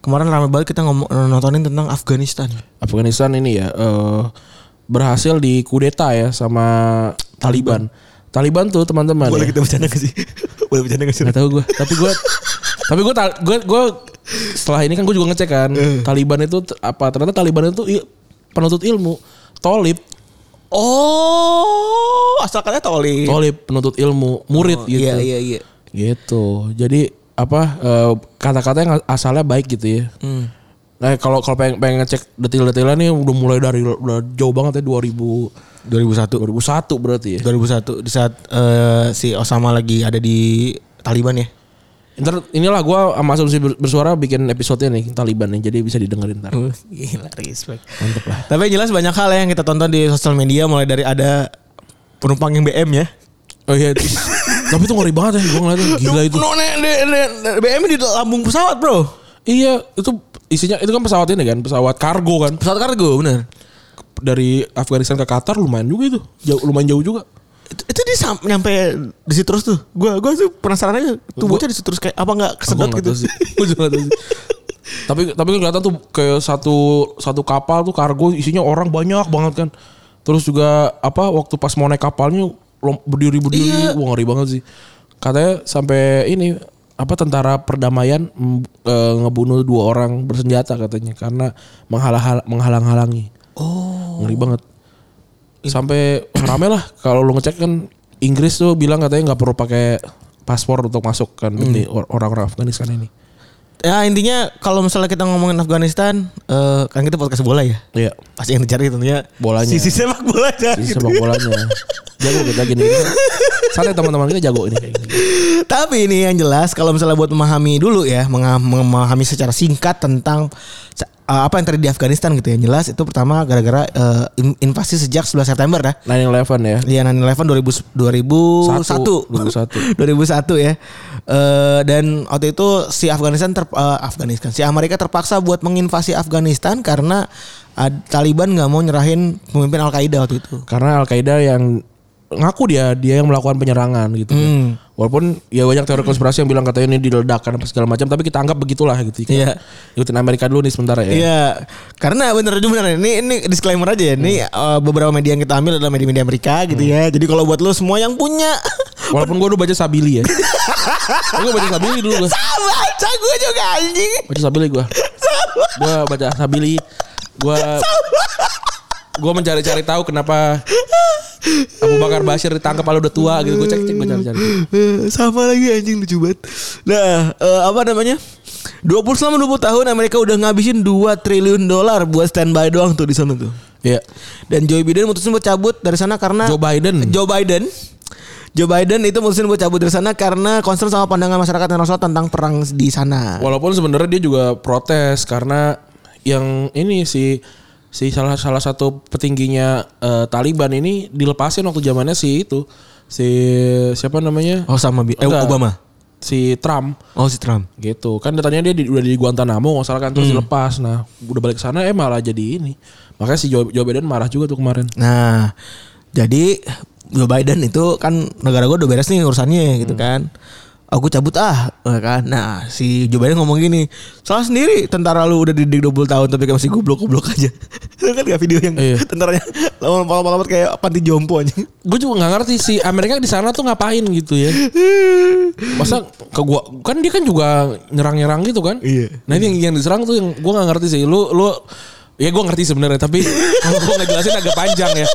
Kemarin ramai banget kita ngomong nontonin tentang Afghanistan. Afghanistan ini ya eh, berhasil dikudeta ya sama Taliban. Taliban tuh teman-teman. Boleh ya. kita bercanda gak sih? Boleh bercanda gak sih? Tahu gue. Tapi gue, tapi gue, gue, gue setelah ini kan gue juga ngecek kan. Taliban itu apa? Ternyata Taliban itu i- penuntut ilmu. Tolib, Oh, asalkannya toli. tolib penuntut ilmu, murid gitu. Iya iya iya. Gitu. Jadi apa eh, kata-kata yang asalnya baik gitu ya. Hmm. Nah kalau kalau pengen, pengen ngecek detail-detailnya nih udah mulai dari udah jauh banget ya 2000 2001. 2001 berarti ya. 2001 di saat eh, si Osama lagi ada di Taliban ya. Ntar inilah gue sama Asumsi Ber- bersuara bikin episode nih Taliban nih jadi bisa didengerin ntar. Uh, gila respect. Mantep lah. Tapi yang jelas banyak hal ya yang kita tonton di sosial media mulai dari ada penumpang yang BM ya. Oh iya. Tapi itu ngeri banget ya gue ngeliatnya gila itu. No, ne, ne, ne, ne, BM di lambung pesawat, Bro. Iya itu isinya itu kan pesawat ini kan pesawat kargo kan Pesawat kargo, bener. dari Afghanistan ke Qatar lumayan juga itu jauh lumayan jauh juga. Itu, itu dia sam- nyampe di situ terus tuh. Gua gua tuh penasaran aja bocah di situ terus kayak apa nggak kesedot gitu. Gua juga nggak tahu sih. Tapi tapi kelihatan tuh kayak satu satu kapal tuh kargo isinya orang banyak banget kan. Terus juga apa waktu pas mau naik kapalnya berdiri-berdiri, wah ngeri banget sih. Katanya sampai ini apa tentara perdamaian mm, eh, ngebunuh dua orang bersenjata katanya karena menghalang menghalang-halangi. Oh. Ngeri banget. Sampai rame lah kalau lu ngecek kan Inggris tuh bilang katanya nggak perlu pakai paspor untuk masuk kan or- orang-orang Afghanistan ini. Ya intinya kalau misalnya kita ngomongin Afghanistan, eh, kan kita podcast bola ya. Iya. Pasti yang dicari tentunya Bolanya. Sisi sepak bola Sisi sepak bolanya. Jago kita gini. Santai teman-teman kita jago ini kayak gini. Tapi ini yang jelas kalau misalnya buat memahami dulu ya, memahami secara singkat tentang uh, apa yang terjadi di Afghanistan gitu ya. Jelas itu pertama gara-gara uh, in- invasi sejak 11 September dah. 9-11 ya. Iya 9/11 2000 2001 2001. 2001 ya. Eh, dan waktu itu si Afghanistan ter, eh, Afghanistan si Amerika terpaksa buat menginvasi Afghanistan karena Taliban nggak mau nyerahin pemimpin Al Qaeda waktu itu. Karena Al Qaeda yang ngaku dia dia yang melakukan penyerangan gitu. kan. Hmm. Walaupun ya banyak teori konspirasi yang bilang katanya ini diledakkan apa segala macam, tapi kita anggap begitulah gitu. Kita Iya. Ikutin Amerika dulu nih sementara ya. Iya, karena bener juga bener ini ini disclaimer aja ya. Ini eh, beberapa media yang kita ambil adalah media-media Amerika gitu ya. Jadi kalau buat lu semua yang punya Walaupun gue dulu baca Sabili ya. gue baca Sabili dulu gue. sama aja gue juga anjing. Baca Sabili gue. Gue baca Sabili. Gue gue mencari-cari tahu kenapa Abu Bakar Bashir ditangkap kalau udah tua gitu. Gue cek cek gue cari-cari. Sama lagi anjing lucu banget. Nah, eh, apa namanya? 20 selama 20 tahun Amerika udah ngabisin 2 triliun dolar buat standby doang tuh di sana tuh. Iya. Dan Joe Biden mutusin buat cabut dari sana karena Joe Biden. Joe Biden Joe Biden itu mutusin buat cabut dari sana karena concern sama pandangan masyarakat internasional tentang perang di sana. Walaupun sebenarnya dia juga protes karena yang ini si si salah salah satu petingginya eh, Taliban ini dilepasin waktu zamannya si itu si siapa namanya Oh sama Bi- eh. Obama. si Trump Oh si Trump. gitu kan datanya dia di, udah di Guantanamo nggak salah kan terus dilepas nah udah balik ke sana eh malah jadi ini makanya si Joe, Joe Biden marah juga tuh kemarin Nah, jadi Joe Biden itu kan negara gue udah beres nih urusannya gitu kan. Aku cabut ah, ya kan. Nah, si Joe Biden ngomong gini, salah sendiri tentara lu udah didik 20 tahun tapi kayak masih goblok-goblok aja. Lu kan gak video yang Iya. tentaranya lama-lama kayak panti jompo aja. gue juga nggak ngerti si Amerika di sana tuh ngapain gitu ya masa ke gua kan dia kan juga nyerang-nyerang gitu kan Iya. nah ini yang, yang diserang tuh yang gua nggak ngerti sih lu lu ya gua ngerti sebenarnya tapi kalau gua ngejelasin agak panjang ya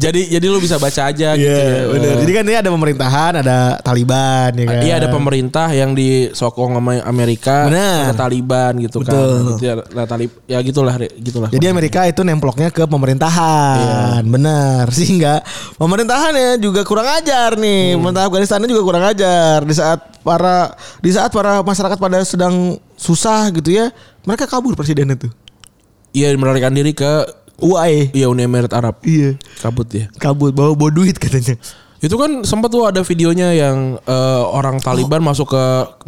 jadi jadi lu bisa baca aja gitu Iya, ya. benar. Jadi kan ini ada pemerintahan, ada Taliban ya kan. Iya ada pemerintah yang disokong sama Amerika, ada Taliban gitu Betul. kan. Gitu ya, nah, talib, ya gitulah, gitulah. Jadi Amerika itu nemploknya ke pemerintahan, benar sehingga pemerintahannya juga kurang ajar nih, pemerintah Afghanistan juga kurang ajar di saat para di saat para masyarakat pada sedang susah gitu ya, mereka kabur presidennya tuh. Iya melarikan diri ke UAE. ya Uni Emirat Arab. Iya, Kabut ya. kabur bawa bawa duit katanya. Itu kan sempat tuh ada videonya yang eh, orang Taliban masuk ke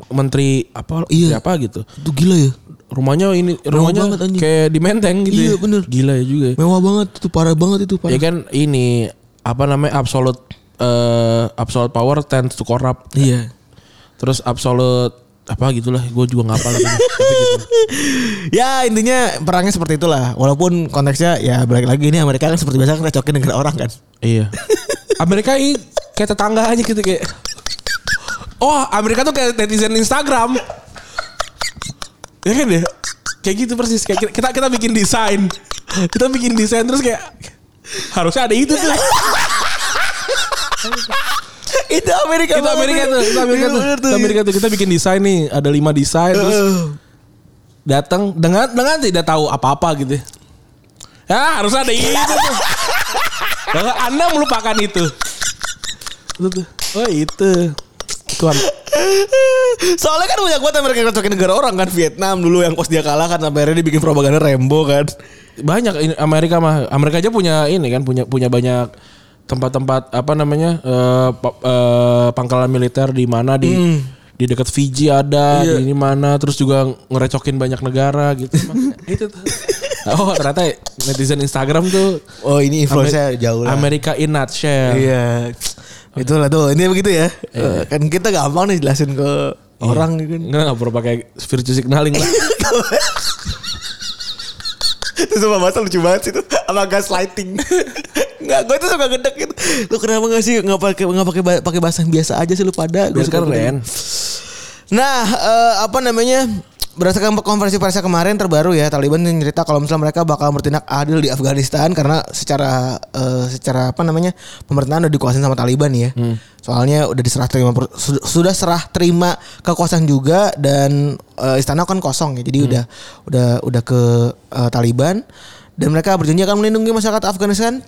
menteri apa Oh. Iya. siapa gitu. Itu gila ya. Rumahnya ini Mewah rumahnya banget, anjing. kayak di Menteng gitu. Iya, ya. bener. Gila ya juga. ya. Mewah banget itu, parah banget itu, parah. Ya kan ini apa namanya absolute eh absolute power tends to corrupt. Iya. Terus absolute apa gitulah gue juga nggak. Tapi gitu. Ya intinya perangnya seperti itulah. Walaupun konteksnya ya balik lagi ini Amerika kan seperti biasa kan recokin negara orang kan. Iya. Amerika ini kayak tetangga aja gitu kayak. Oh, Amerika tuh kayak netizen Instagram. Ya kan ya? Kayak gitu persis kayak kita kita bikin desain. Kita bikin desain terus kayak harusnya ada itu tuh. itu Amerika Itu Amerika tuh, itu Amerika tuh. Itu Amerika tuh kita bikin desain nih, ada lima desain terus datang dengan dengan tidak tahu apa-apa gitu. Ya, harus ada itu tuh. Bahkan Anda melupakan itu. Itu tuh. Oh, itu. Tuan. Soalnya kan banyak banget Amerika recokin negara orang kan Vietnam dulu yang pas dia kalah kan sampai akhirnya dia bikin propaganda Rembo kan. Banyak ini Amerika mah. Amerika aja punya ini kan punya punya banyak tempat-tempat apa namanya? eh, pa- eh, pangkalan militer di mana di di dekat Fiji ada, Iya. di ini mana, terus juga ngerecokin banyak negara gitu. Itu tuh. Oh ternyata netizen Instagram tuh Oh ini influence Amer- jauh lah. Amerika in nutshell. Iya. Itulah tuh. Ini begitu ya. Eh, kan kita gampang nih jelasin ke orang gitu kan. Enggak enggak perlu pakai virtual signaling lah. Itu sama bahasa lucu banget sih itu sama gaslighting. Enggak, gue tuh suka gedek gitu. Lu kenapa gak sih nggak pakai nggak pakai pakai bahasa yang biasa aja sih lu pada? Biar suka keren. Nah, eh, apa namanya? Berdasarkan konferensi persnya kemarin terbaru ya, Taliban cerita kalau misalnya mereka bakal bertindak adil di Afghanistan karena secara eh, secara apa namanya pemerintahan udah dikuasain sama Taliban ya. Soalnya udah diserah terima sudah, serah terima kekuasaan juga dan eh, istana kan kosong ya, jadi udah udah udah ke eh, Taliban dan mereka berjanji akan melindungi masyarakat Afghanistan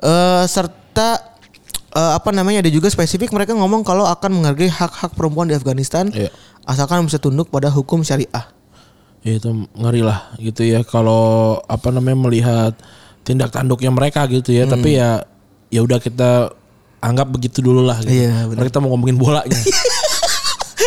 eh, serta eh, apa namanya ada juga spesifik mereka ngomong kalau akan menghargai hak-hak perempuan di Afghanistan Iya. asalkan bisa tunduk pada hukum syariah. Ya itu ngeri lah gitu ya kalau apa namanya melihat tindak tanduknya mereka gitu ya. Tapi ya ya udah kita anggap begitu dulu lah gitu. Iya. Karena kita mau ngomongin bolanya.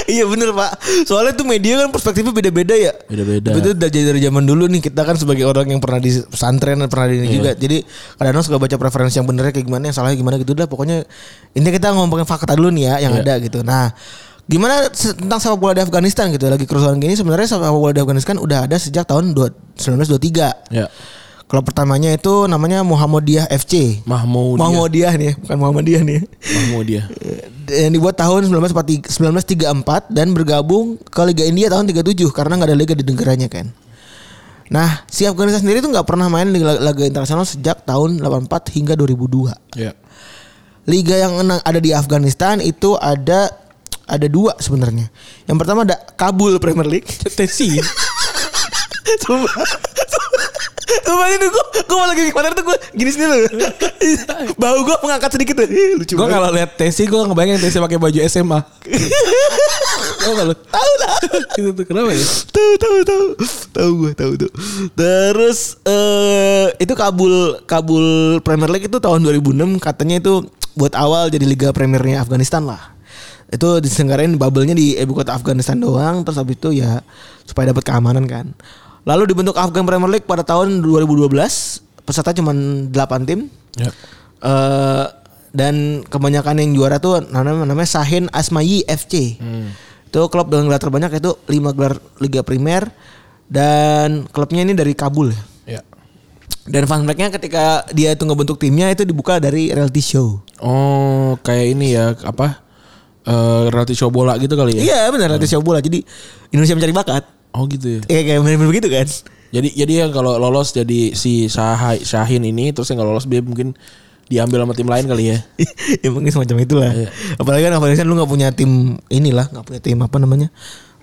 iya bener pak. Soalnya tuh media kan perspektifnya beda-beda ya. Beda-beda. Tapi Itu dari, dari zaman dulu nih kita kan sebagai orang yang pernah di pesantren dan pernah di ini juga. Jadi kadang-kadang suka baca preferensi yang benernya kayak gimana, yang salahnya gimana gitu dah. Pokoknya intinya kita ngomongin fakta dulu nih ya yang Iya. ada gitu. Nah gimana tentang sepak bola di Afghanistan gitu lagi kerusuhan gini sebenarnya sepak bola di Afghanistan udah ada sejak tahun dua- 1923 ya. Klub pertamanya itu namanya Muhammadiyah FC. Mahmud Muhammadiyah nih, bukan Muhammadiyah nih. Mahmud dia. Yang dibuat tahun 1943 1934 dan bergabung ke Liga India tahun 37 karena nggak ada liga di negaranya kan. Nah, si Afghanistan sendiri tuh nggak pernah main di laga internasional sejak tahun 84 hingga 2002. Ya. Liga yang ada di Afghanistan itu ada ada dua sebenarnya. Yang pertama ada Kabul Premier League. Tesi. Sumpah ini gue gue malah lagi kemarin tuh gue gini sini loh. Bau gue mengangkat sedikit tuh. Lucu gue kalau lihat Tesi gue ngebayangin Tesi pakai baju SMA. Tahu gak lu? Tahu lah. Itu tuh kenapa ya? tahu tahu tahu tahu gue tahu tuh terus eh itu Kabul Kabul Premier League itu tahun 2006 katanya itu buat awal jadi liga premiernya Afghanistan lah itu diselenggarain bubble-nya di ibu kota Afghanistan doang terus habis itu ya supaya dapat keamanan kan lalu dibentuk Afghan Premier League pada tahun 2012 peserta cuma 8 tim Ya. eh dan kebanyakan yang juara tuh namanya, namanya Sahin Asmayi FC. Itu klub dengan gelar terbanyak itu 5 gelar Liga Primer dan klubnya ini dari Kabul ya. Ya. Dan fun fact-nya ketika dia itu ngebentuk timnya itu dibuka dari reality show. Oh, kayak ini ya apa? Eh reality show bola gitu kali ya? Iya benar reality show bola. Jadi Indonesia mencari bakat. Oh gitu ya. Iya kayak benar begitu kan. Jadi jadi yang kalau lolos jadi si Syah Syahin ini terus yang nggak lolos dia mungkin diambil sama tim lain kali ya. ya mungkin semacam itulah. Iya. Apalagi kan Afghanistan lu nggak punya tim inilah, nggak punya tim apa namanya,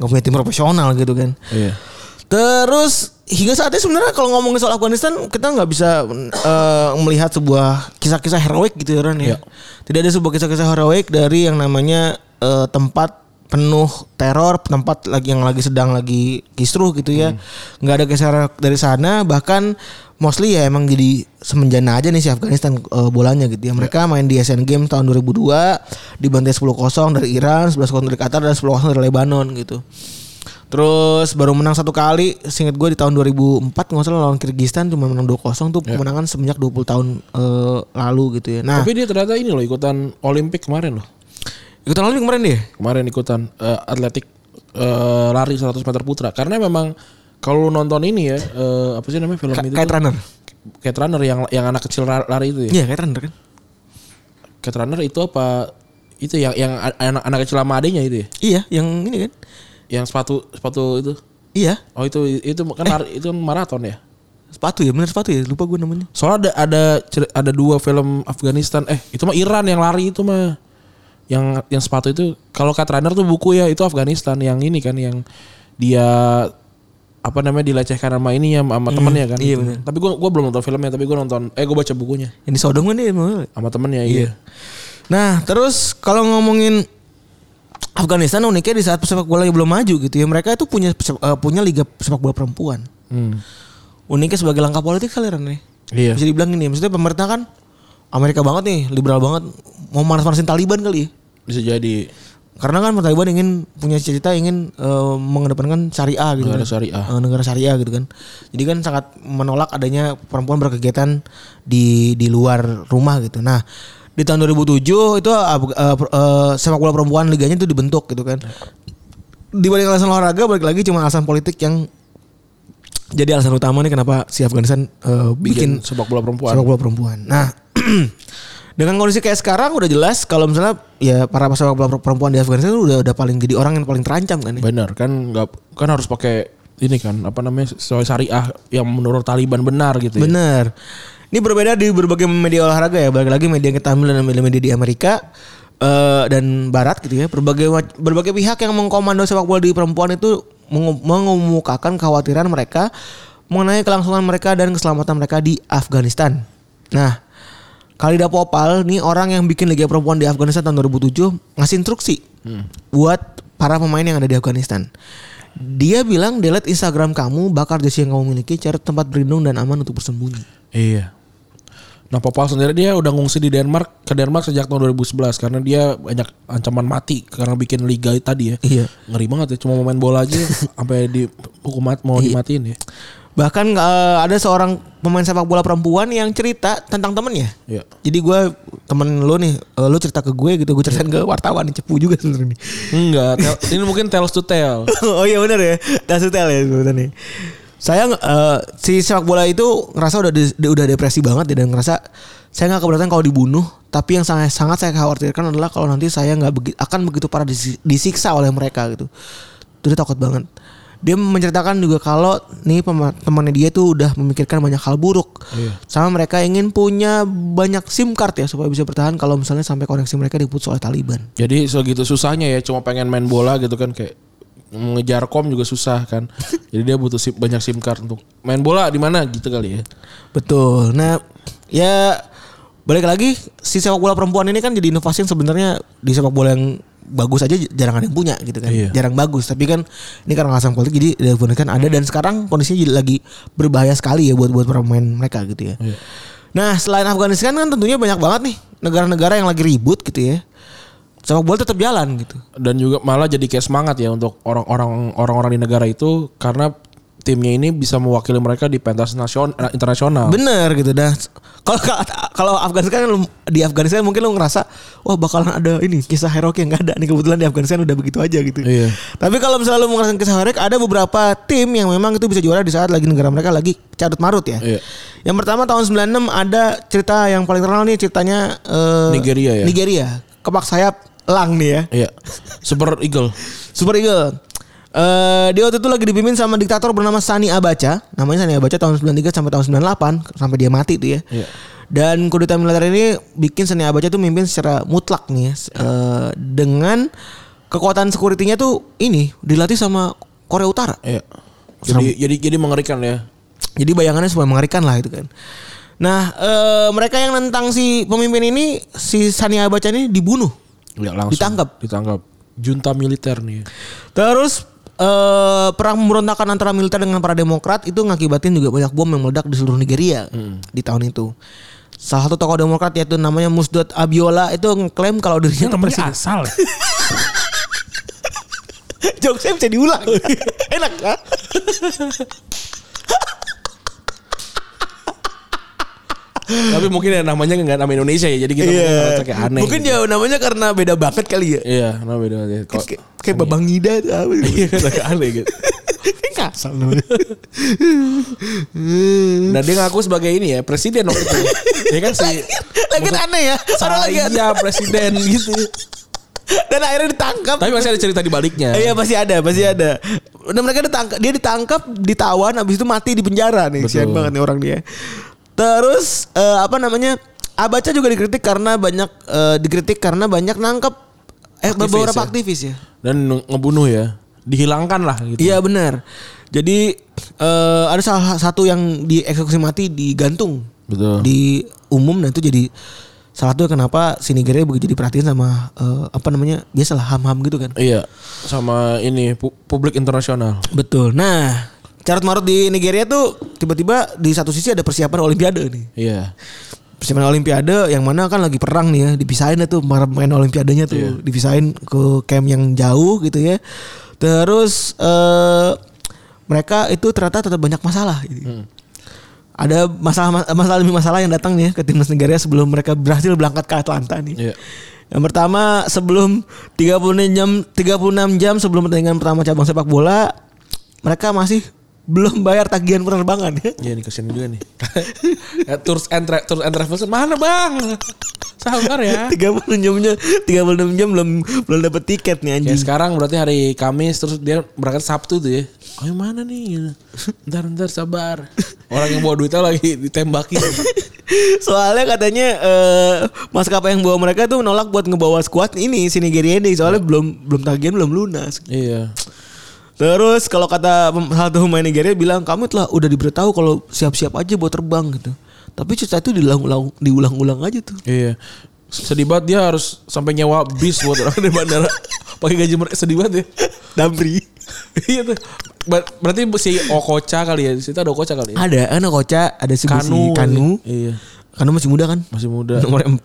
nggak punya tim profesional gitu kan. Iya. Terus hingga saat ini sebenarnya kalau ngomongin soal Afghanistan kita nggak bisa eh, melihat sebuah kisah-kisah heroik gitu ya Ran ya. Iya. Tidak ada sebuah kisah-kisah heroik dari yang namanya eh, tempat penuh teror, tempat lagi yang lagi sedang lagi kisruh gitu ya. nggak ada kisah heroik dari sana bahkan mostly ya emang jadi semenjana aja nih si Afghanistan eh, bolanya gitu ya. Mereka main di Asian Games tahun 2002 dibantai 10-0 dari Iran, 11-0 dari Qatar dan 10-0 dari Lebanon gitu. Terus baru menang satu kali, singkat gue di tahun 2004 nggak salah lawan Kyrgyzstan cuma menang 2-0 tuh kemenangan semenjak 20 tahun eh, lalu gitu ya. Nah, Tapi dia ternyata ini loh ikutan Olimpik kemarin loh. Ikutan lalu kemarin dia. Kemarin ikutan eh, atletik eh, lari 100 meter putra. Karena memang kalau nonton ini ya eh, apa sih namanya film Ka- itu? Kite tuh? runner. Kite runner yang yang anak kecil lari itu ya. Iya, kite runner kan. Kite runner itu apa? Itu yang yang anak anak kecil sama adenya itu ya. Iya, yang ini kan. Yang sepatu sepatu itu. Iya, Oh itu itu kan lari, itu kan maraton ya. sepatu ya, bener sepatu ya, lupa gue namanya. Soalnya ada ada ada dua film Afghanistan. Eh, itu mah Iran yang lari itu mah. Yang yang sepatu itu kalau Cat Runner tuh buku ya itu Afghanistan yang ini kan yang dia apa namanya dilecehkan sama ini ya sama temennya kan. iya benar. Tapi gua gua belum nonton filmnya tapi gua nonton eh gua baca bukunya Yang di Sodom kan dia sama temennya iya. Nah, terus kalau ngomongin Afghanistan uniknya di saat sepak bola yang belum maju gitu ya, mereka itu punya eh, punya liga sepak bola perempuan. Hmm. Uniknya sebagai langkah politik kali nih. Iya. Bisa dibilang gini, maksudnya pemerintah kan Amerika banget nih, liberal banget, mau manas-manasin Taliban kali ya. Bisa jadi Karena kan Taliban ingin punya cita ingin eh, mengedepankan syariah gitu Negara kan. syariah. Eh, negara syariah gitu kan. Jadi kan sangat menolak adanya perempuan berkegiatan di di luar rumah gitu. Nah, di tahun 2007 itu eh, per- eh, sepak bola perempuan liganya itu dibentuk gitu kan. dibalik alasan olahraga balik lagi cuma alasan politik yang jadi alasan utama nih kenapa si Afghanistan eh, bikin Bikin sepak bola perempuan. sepak bola perempuan. Nah, dengan kondisi kayak sekarang udah jelas kalau misalnya ya para sepak bola perempuan di Afghanistan udah udah paling jadi orang yang paling terancam kan ya. Bener kan nggak kan harus pakai ini kan apa namanya sesuai syariah yang menurut Taliban benar gitu ya. Bener. Ini berbeda di berbagai media olahraga ya. Balik lagi media yang kita ambil dan media-media di Amerika eh, dan Barat gitu ya. Berbagai berbagai pihak yang mengkomando sepak bola di perempuan itu mengemukakan kekhawatiran mereka mengenai kelangsungan mereka dan keselamatan mereka di Afghanistan. Nah, Khalida Popal nih orang yang bikin Liga Perempuan di Afghanistan tahun 2007 ngasih instruksi buat para pemain yang ada di Afghanistan. Dia bilang delete Instagram kamu, bakar jersey yang kamu miliki, cari tempat berlindung dan aman untuk bersembunyi. Iya. Nah Popal sendiri dia udah ngungsi di Denmark ke Denmark sejak tahun 2011 karena dia banyak ancaman mati karena bikin liga tadi ya. Iya. Ngeri banget ya cuma mau main bola aja sampai di hukum mat mau Iya. dimatiin ya. Bahkan eh, ada seorang pemain sepak bola perempuan yang cerita tentang temennya. Iya. Jadi gue temen lu nih, eh, lu cerita ke gue gitu, gue ceritain ke wartawan nih cepu juga sebenarnya. Enggak, tel- ini mungkin tells to tell. oh iya benar ya, das hotel ya sebenarnya. Saya eh, si sepak bola itu ngerasa udah di- udah depresi banget ya dan ngerasa saya nggak keberatan kalau dibunuh. Tapi yang sangat sangat saya khawatirkan adalah kalau nanti saya nggak begi- akan begitu parah disi- disiksa oleh mereka gitu. Itu dia takut banget. Dia menceritakan juga kalau nih temannya dia tuh udah memikirkan banyak hal buruk. Sama mereka ingin punya banyak SIM card ya supaya bisa bertahan kalau misalnya sampai koneksi mereka diputus oleh Taliban. Jadi segitu susahnya ya cuma pengen main bola gitu kan kayak ngejar kom juga susah kan. Jadi dia butuh sim, banyak SIM card untuk main bola di mana gitu kali ya. Betul. Nah, ya balik lagi si sepak bola perempuan ini kan jadi inovasi yang sebenarnya di sepak bola yang bagus aja jarang ada yang punya gitu kan. Iya. Jarang bagus, tapi kan ini karena alasan politik jadi di Afghanistan ada dan sekarang kondisinya jadi lagi berbahaya sekali ya buat buat para pemain mereka gitu ya. Iya. Nah, selain Afghanistan kan tentunya banyak banget nih negara-negara yang lagi ribut gitu ya. Sepak bola tetap jalan gitu. Dan juga malah jadi kayak semangat ya untuk orang-orang orang-orang di negara itu karena timnya ini bisa mewakili mereka di pentas nasional internasional. Bener gitu dah. Kalau kalau Afghanistan kan di Afghanistan mungkin lu ngerasa wah bakalan ada ini kisah heroik yang gak ada nih kebetulan di Afghanistan udah begitu aja gitu. Iya. Tapi kalau misalnya lu ngerasain kisah heroik ada beberapa tim yang memang itu bisa juara di saat lagi negara mereka lagi carut marut ya. Iya. Yang pertama tahun 96 ada cerita yang paling terkenal nih ceritanya eh, Nigeria ya? Nigeria. Kepak sayap elang nih ya. Iya. Super Eagle. Super Eagle. Eh dia waktu itu lagi dipimpin sama diktator bernama Sani Abacha. Namanya Sani Abacha tahun 93 sampai tahun 98 sampai dia mati tuh ya. Iya. Dan kudeta militer ini bikin Sani Abacha tuh mimpin secara mutlak nih ya. Eh, dengan kekuatan sekuritinya tuh ini dilatih sama Korea Utara. Iya. Jadi jadi jadi mengerikan ya. Jadi bayangannya supaya mengerikan lah itu kan. Nah, eh, mereka yang nentang si pemimpin ini si Sani Abacha ini dibunuh. Ya, langsung Ditangkap. Ditangkap. Junta militer nih. Terus eh, perang pemberontakan antara militer dengan para demokrat itu ngakibatin juga banyak bom yang meledak di seluruh Nigeria di tahun itu. Salah satu tokoh demokrat yaitu namanya Musdot Abiola itu ngeklaim kalau dirinya tuh presiden. asal. Jokesnya bisa diulang. Enak kan? Tapi mungkin ya namanya nggak nama Indonesia ya. Jadi kita mungkin ngerasa kayak aneh. Mungkin gitu. ya namanya karena beda banget kali ya. Iya, nama beda ya. Kok Kayak, kayak Babang Ngida tuh apa gitu. Iya, agak aneh gitu. Kayak kasar namanya. Nah dia ngaku sebagai ini ya presiden waktu itu. Ya kan si Lagi aneh ya. Orang lagi aneh. saya presiden gitu. Dan akhirnya ditangkap. Tapi masih ada cerita di baliknya. Iya pasti ada, pasti ada. Dan mereka ditangkap, dia ditangkap, ditawan, habis itu mati di penjara nih. Betul. Sian banget nih orang dia. Terus eh, apa namanya? Abaca juga dikritik karena banyak eh, dikritik karena banyak nangkep eh Aktivis beberapa ya. aktivis ya. Dan ngebunuh ya. Dihilangkan lah gitu. Iya benar. Jadi eh, ada salah satu yang dieksekusi mati digantung Betul. di umum dan itu jadi salah satu kenapa si Nigeria begitu diperhatiin sama eh, apa namanya biasalah ham-ham gitu kan. Iya. Sama ini pu- publik internasional. Betul. Nah, carut marut di Nigeria tuh tiba-tiba di satu sisi ada persiapan Olimpiade nih. Iya. Persiapan Olimpiade yang mana kan lagi perang nih ya, dipisahin tuh para pemain Olimpiadenya tuh, dipisahin ke camp yang jauh gitu ya. Terus eh mereka itu ternyata tetap banyak masalah. Gitu. ada masalah masalah demi masalah yang datang nih ke timnas Nigeria sebelum mereka berhasil berangkat ke Atlanta nih. Iya. Yang pertama sebelum 36 jam 36 jam sebelum pertandingan pertama cabang sepak bola mereka masih belum bayar tagihan penerbangan ya. Iya nih kesian juga nih. Ya, tours and tra- tours and travels mana bang? Sabar ya. 36 jamnya 36 jam belum belum dapat tiket nih Ya anjing. sekarang berarti hari Kamis terus dia berangkat Sabtu tuh ya. Oh yang mana nih? Gitu. Ntar ntar sabar. Orang yang bawa duitnya lagi ditembaki. Soalnya katanya eh maskapai yang bawa mereka tuh menolak buat ngebawa skuad ini si Nigeria ini soalnya belum belum tagihan belum lunas. iya. Terus kalau kata salah satu pemain Nigeria bilang kamu telah udah diberitahu kalau siap-siap aja buat terbang gitu. Tapi cerita itu diulang-ulang diulang-ulang aja tuh. Iya. Sedih banget dia harus sampai nyewa bis buat orang di bandara. Pakai gaji mereka sedih banget ya. Damri. iya tuh. Ber- berarti si Okocha kali ya. Di situ ada Okocha kali ya. Ada, kan Koca, ada si Kanu. Kanu. Kanu. Iya. Kanu masih muda kan? Masih muda. Nomor 4.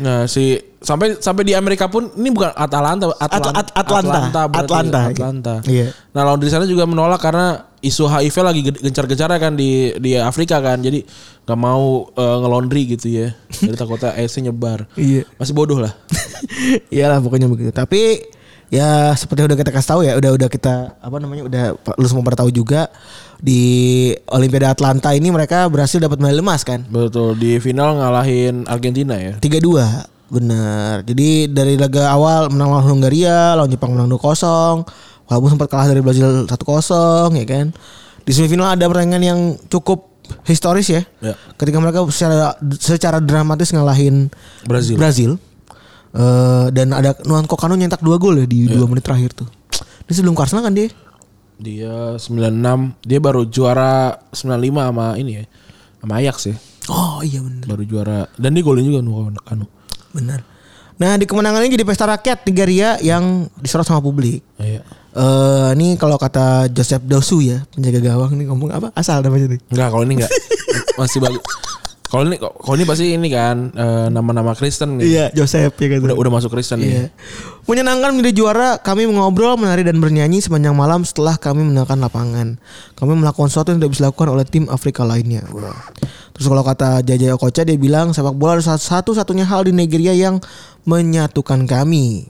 Nah, si sampai sampai di Amerika pun ini bukan Atalanta, Atlan- At- Atlanta. berarti. Atlanta. Atlanta. Iya. Nah, lawan di sana juga menolak karena isu HIV lagi ge- gencar-gencarnya kan di di Afrika kan. Jadi nggak mau eh, ngelondri gitu ya. Jadi takutnya AIDS-nya nyebar. Iya. Masih bodoh lah. Iyalah pokoknya begitu. Tapi ya seperti udah kita kasih tahu ya, udah udah kita apa namanya udah lu semua pada tahu juga di Olimpiade Atlanta ini mereka berhasil dapat medali emas kan? Betul, di final ngalahin Argentina ya. 3-2. Benar. Jadi dari laga awal menang lawan Hungaria, lawan Jepang menang 2-0. Walaupun sempat kalah dari Brazil 1-0 ya kan. Di semifinal ada pertandingan yang cukup historis ya. Ya. Ketika mereka secara secara dramatis ngalahin Brazil. Brazil. Eh, dan ada Nuan Kokano nyetak dua gol ya di dua menit terakhir tuh. Ini sebelum Arsenal kan dia? Dia 96, dia baru juara 95 sama ini ya. Sama Ajax ya. Oh iya benar. Baru juara dan dia golin juga Nuno Kanu. Benar. Nah di kemenangan ini jadi pesta rakyat Nigeria yang disorot sama publik. Iya. Eh ini kalau kata Joseph Dosu ya penjaga gawang nih ngomong apa asal namanya nih. Enggak, kalau ini enggak. Masih bagus. Kalau ini kalau ini pasti ini kan eh, nama-nama Kristen nih. Iya Joseph ya kan. Udah udah masuk Kristen Iya. nih. Menyenangkan menjadi juara, kami mengobrol, menari dan bernyanyi sepanjang malam setelah kami meninggalkan lapangan. Kami melakukan sesuatu yang tidak bisa dilakukan oleh tim Afrika lainnya. Terus kalau kata Jajaya Okocha dia bilang sepak bola adalah satu-satunya hal di Nigeria yang menyatukan kami.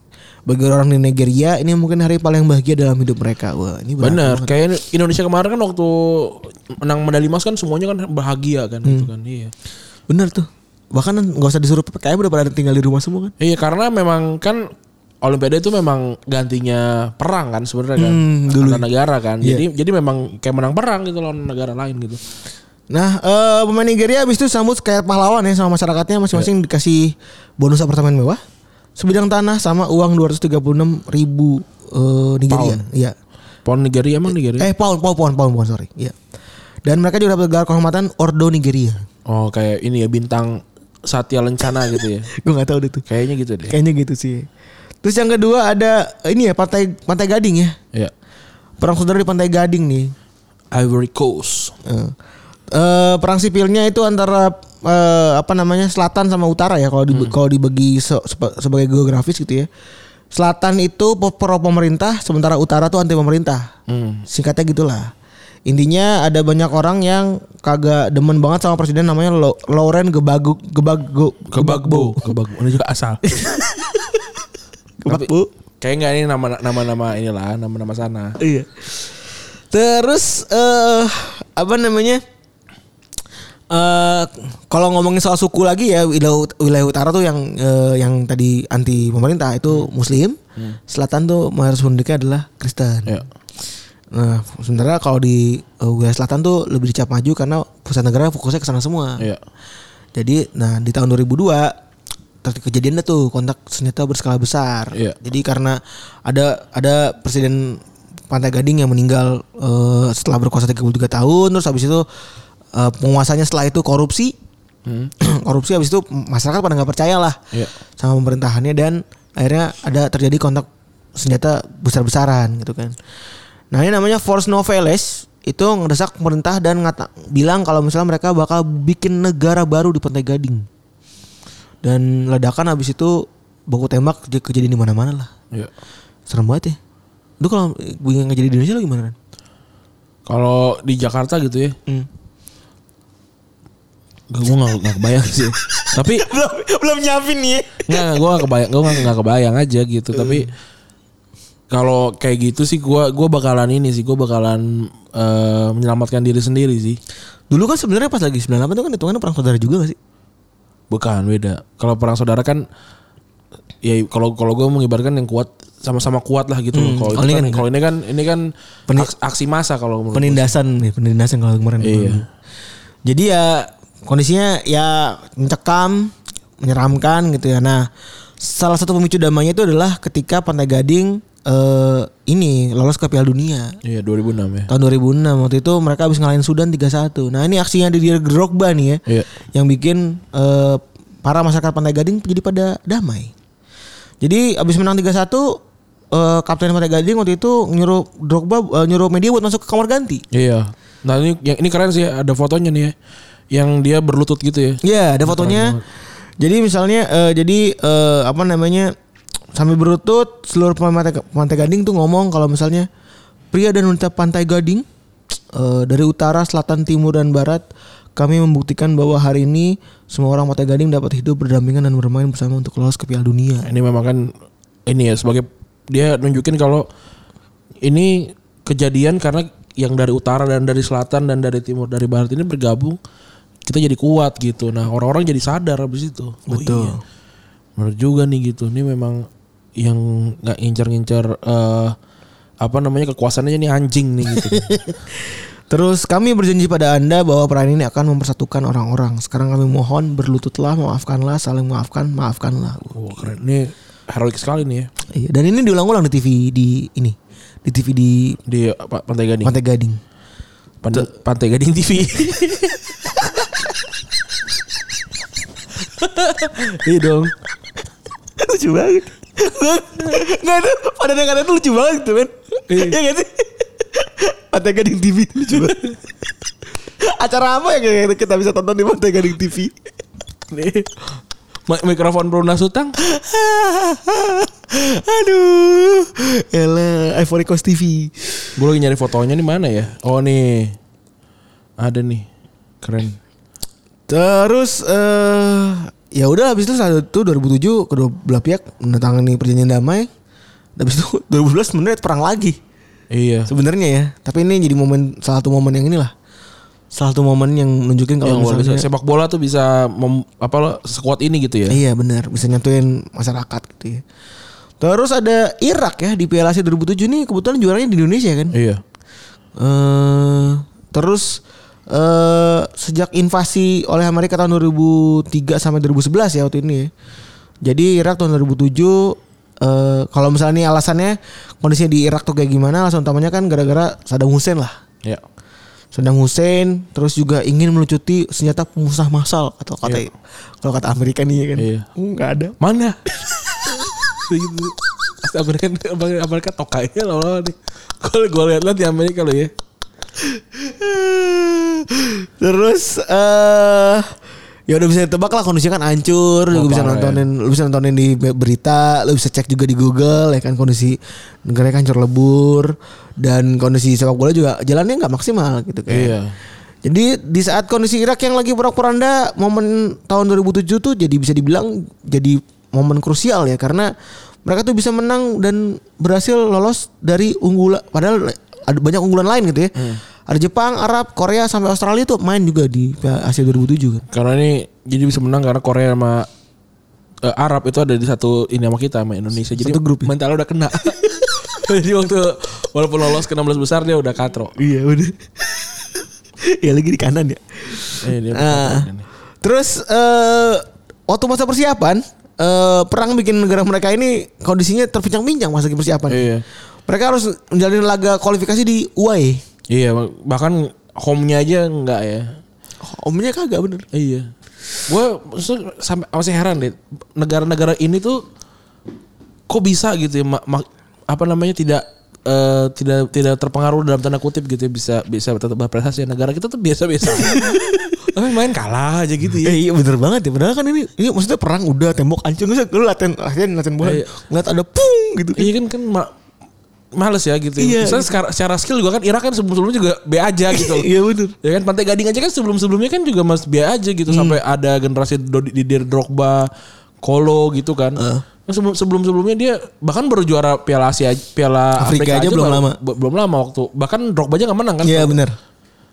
Bagi orang di Nigeria ini mungkin hari paling bahagia dalam hidup mereka. Wah, ini banget. kayak Indonesia kemarin kan waktu menang medali emas kan semuanya kan bahagia kan gitu kan. Iya. Bener tuh. Bahkan nggak usah disuruh PPKM udah pada tinggal di rumah semua kan. Iya, karena memang kan Olimpiade itu memang gantinya perang kan sebenarnya kan. Hmm, dulu. Antar negara kan. Iya. Jadi jadi memang kayak menang perang gitu lawan negara lain gitu. Nah, eh, pemain Nigeria habis itu sambut kayak pahlawan ya sama masyarakatnya masing-masing dikasih bonus apartemen mewah, sebidang tanah sama uang 236 ribu eh, Nigeria. Iya. Pon Nigeria emang Nigeria? Eh, pound, pound, pound, pound, pound, sorry. Iya. Dan mereka juga dapat gelar kehormatan Ordo Nigeria. Oh, kayak ini ya bintang Satya Lencana gitu ya. Gue nggak tahu deh tuh. Kayaknya gitu deh. Kayaknya gitu sih. Terus yang kedua ada ini ya pantai Pantai Gading ya. Ya. Perang saudara di Pantai Gading nih. Ivory Coast. Eh, eh, perang sipilnya itu antara eh, apa namanya selatan sama utara ya kalau di, kalau dibagi se- seba- sebagai geografis gitu ya. Selatan itu pro pemerintah, sementara utara tuh anti pemerintah. Hmm. Singkatnya gitulah. Intinya ada banyak orang yang kagak demen banget sama presiden namanya Lo- Lauren Gebagu Gebago Kebagbo. Kebagbo. Ini juga asal. Gebagbo. Kayak nggak ini nama nama nama inilah nama nama sana. Iya. Terus eh apa namanya? Eh kalau ngomongin soal suku lagi ya wilayah, wilayah utara tuh yang eh, yang tadi anti pemerintah itu Muslim, selatan tuh mayoritas penduduknya adalah Kristen. Ya. Nah, sementara kalau di eh, wilayah selatan tuh lebih dicap maju karena pusat negara fokusnya ke sana semua. Iya. Jadi, nah di tahun 2002 terjadi kejadiannya tuh kontak senjata berskala besar. Iya. Jadi karena ada ada presiden Pantai Gading yang meninggal eh, setelah berkuasa 33 tahun, terus habis itu eh, penguasanya setelah itu korupsi. Hmm. korupsi habis itu masyarakat pada nggak percaya lah Iya. sama pemerintahannya dan akhirnya ada terjadi kontak senjata besar-besaran gitu kan. Nah ini namanya Force Noveles itu ngedesak pemerintah dan ngata, bilang kalau misalnya mereka bakal bikin negara baru di Pantai Gading. Dan ledakan habis itu baku tembak ke- kejadian di mana-mana lah. Iya. Serem banget ya. Itu kalau bikin ngejadi di Indonesia lo gimana? Kalau di Jakarta gitu ya. Hmm. Gue gak, gak kebayang sih. Tapi belum belum nyiapin nih. ya. nggak gue gak kebayang, gue gak, gak kebayang aja gitu. Tapi kalau kayak gitu sih gue gua bakalan ini sih, gue bakalan eh, menyelamatkan diri sendiri sih. Dulu kan sebenarnya pas lagi 98 itu kan hitungannya perang saudara juga gak sih? Bukan beda. Kalau perang saudara kan ya kalau kalau gue mengibarkan yang kuat sama-sama kuat lah gitu. loh. Kalau Oh, ini kan kan kalau ini kan ini kan Peni- aks- aksi massa kalau gue. Penindasan nih, penindasan kalau kemarin. Iya. Jadi ya kondisinya ya mencekam, menyeramkan gitu ya. Nah, salah satu pemicu damainya itu adalah ketika Pantai Gading eh ini lolos ke Piala Dunia. Iya 2006 ya. Tahun 2006 waktu itu mereka habis ngalahin Sudan 3-1. Nah, ini aksinya Didier Drogba nih ya. Iya. Yang bikin eh, para masyarakat Pantai Gading jadi pada damai. Jadi abis menang 3-1 eh, Kapten Pantai Gading waktu itu nyuruh Drogba eh, nyuruh media buat masuk ke kamar ganti. Iya. Nah ini yang ini keren sih ada fotonya nih ya. Yang dia berlutut gitu ya. Iya, ada fotonya. Jadi misalnya eh, jadi eh, apa namanya sambil berlutut seluruh pemain pantai, Pantai Gading tuh ngomong kalau misalnya pria dan wanita Pantai Gading eh, dari utara, selatan, timur dan barat kami membuktikan bahwa hari ini semua orang Pantai Gading dapat hidup berdampingan dan bermain bersama untuk lolos ke Piala Dunia. Ini memang kan ini ya sebagai dia nunjukin kalau ini kejadian karena yang dari utara dan dari selatan dan dari timur dari barat ini bergabung kita jadi kuat gitu. Nah orang-orang jadi sadar habis itu. Oh Betul. iya. Bener juga nih gitu. Ini memang yang nggak ngincar-ngincar eh, apa namanya kekuasaannya ini anjing nih gitu. Terus kami berjanji pada Anda bahwa perang ini akan mempersatukan orang-orang. Sekarang kami mohon berlututlah, maafkanlah, saling maafkan, maafkanlah. Wah keren. Ini heroik sekali nih ya Iya, dan ini diulang-ulang di TV di ini, di TV di di Pantai Gading. Pantai Gading. Pan- Pantai Gading TV. Iya dong. lucu banget. Nggak itu pada dengarnya tuh lucu banget tuh men. Iya gak sih? Pantai Gading TV itu lucu banget. Acara apa yang kita bisa tonton di Pantai Gading TV? nih. Mi- Mikrofon Bruna Sutang. Aduh. Elah, Ivory Coast TV. Gue lagi nyari fotonya nih mana ya? Oh nih. Ada nih. Keren. Terus eh ya udah habis itu saat itu 2007 kedua belah pihak menandatangani perjanjian damai. Habis itu 2012 sebenarnya perang lagi. Iya. sebenarnya ya tapi ini jadi momen salah satu momen yang inilah salah satu momen yang nunjukin kalau Yang misalnya sepak bola tuh bisa mem- apa lo sekuat ini gitu ya. iya benar bisa nyatuin masyarakat gitu ya terus ada Irak ya di Piala Asia 2007 nih kebetulan juaranya di Indonesia kan Iya. eh terus eh sejak invasi oleh Amerika tahun 2003 sampai 2011 ya waktu ini ya. Jadi Irak tahun 2007 eh kalau misalnya nih alasannya kondisinya di Irak tuh kayak gimana? Alasan utamanya kan gara-gara Saddam Hussein lah. Iya. Saddam Hussein terus juga ingin melucuti senjata pemusnah massal atau kata kalau kata Amerika nih ya kan. Iya. Enggak ada. Mana? gitu. Amerika Amerika tokainya loh nih. Kalau gue lihat-lihat di Amerika lo ya. Terus eh ya udah bisa ditebak lah kondisinya kan hancur, Oh, juga bisa nontonin, lu bisa nontonin di berita, lu bisa cek juga di Google ya kan kondisi negara kan hancur lebur dan kondisi sepak bola juga jalannya nggak maksimal gitu kan. Iya. Jadi di saat kondisi Irak yang lagi porak-poranda momen tahun 2007 tuh jadi bisa dibilang jadi momen krusial ya karena mereka tuh bisa menang dan berhasil lolos dari unggulan padahal ada banyak unggulan lain gitu ya. Ada Jepang, Arab, Korea sampai Australia tuh main juga di Asia 2007 kan. Karena ini jadi bisa menang karena Korea sama eh, Arab itu ada di satu ini sama kita sama Indonesia. Jadi Satu grup ya? mentalnya udah kena. jadi waktu walaupun lolos ke 16 besar dia udah katro. Iya udah. ya lagi di kanan ya. Eh, dia udah Nah, katro ini. terus eh waktu masa persiapan eh perang bikin negara mereka ini kondisinya terpincang-pincang masa persiapan. Iya. Mereka harus menjalani laga kualifikasi di UAE. Iya, bahkan home-nya aja enggak ya. Omnya kagak bener. Iya. Gue sampai masih heran deh. Negara-negara ini tuh kok bisa gitu ya ma- ma- apa namanya tidak eh, tidak tidak terpengaruh dalam tanda kutip gitu ya bisa bisa tetap berprestasi negara kita tuh biasa-biasa tapi main kalah aja gitu ya Eh, iya bener banget ya. Padahal kan ini, ini maksudnya perang udah tembok hancur. Lu latihan latihan latihan bola. Iya. Ngeliat ada pung gitu. iya kan kan males ya gitu. Iya. Misalnya secara, secara skill juga kan Irak kan sebelum-sebelumnya juga B aja gitu. Iya bener. Ya kan Pantai Gading aja kan sebelum-sebelumnya kan juga mas B aja gitu Hmm. sampai ada generasi Didier Drogba, Kolo gitu kan. Sebelum sebelum-sebelumnya dia bahkan baru juara Piala Asia Piala Afrika Afrika, aja belum baru- lama. be- belum lama waktu. Bahkan Drogba aja nggak menang kan. Iya bener.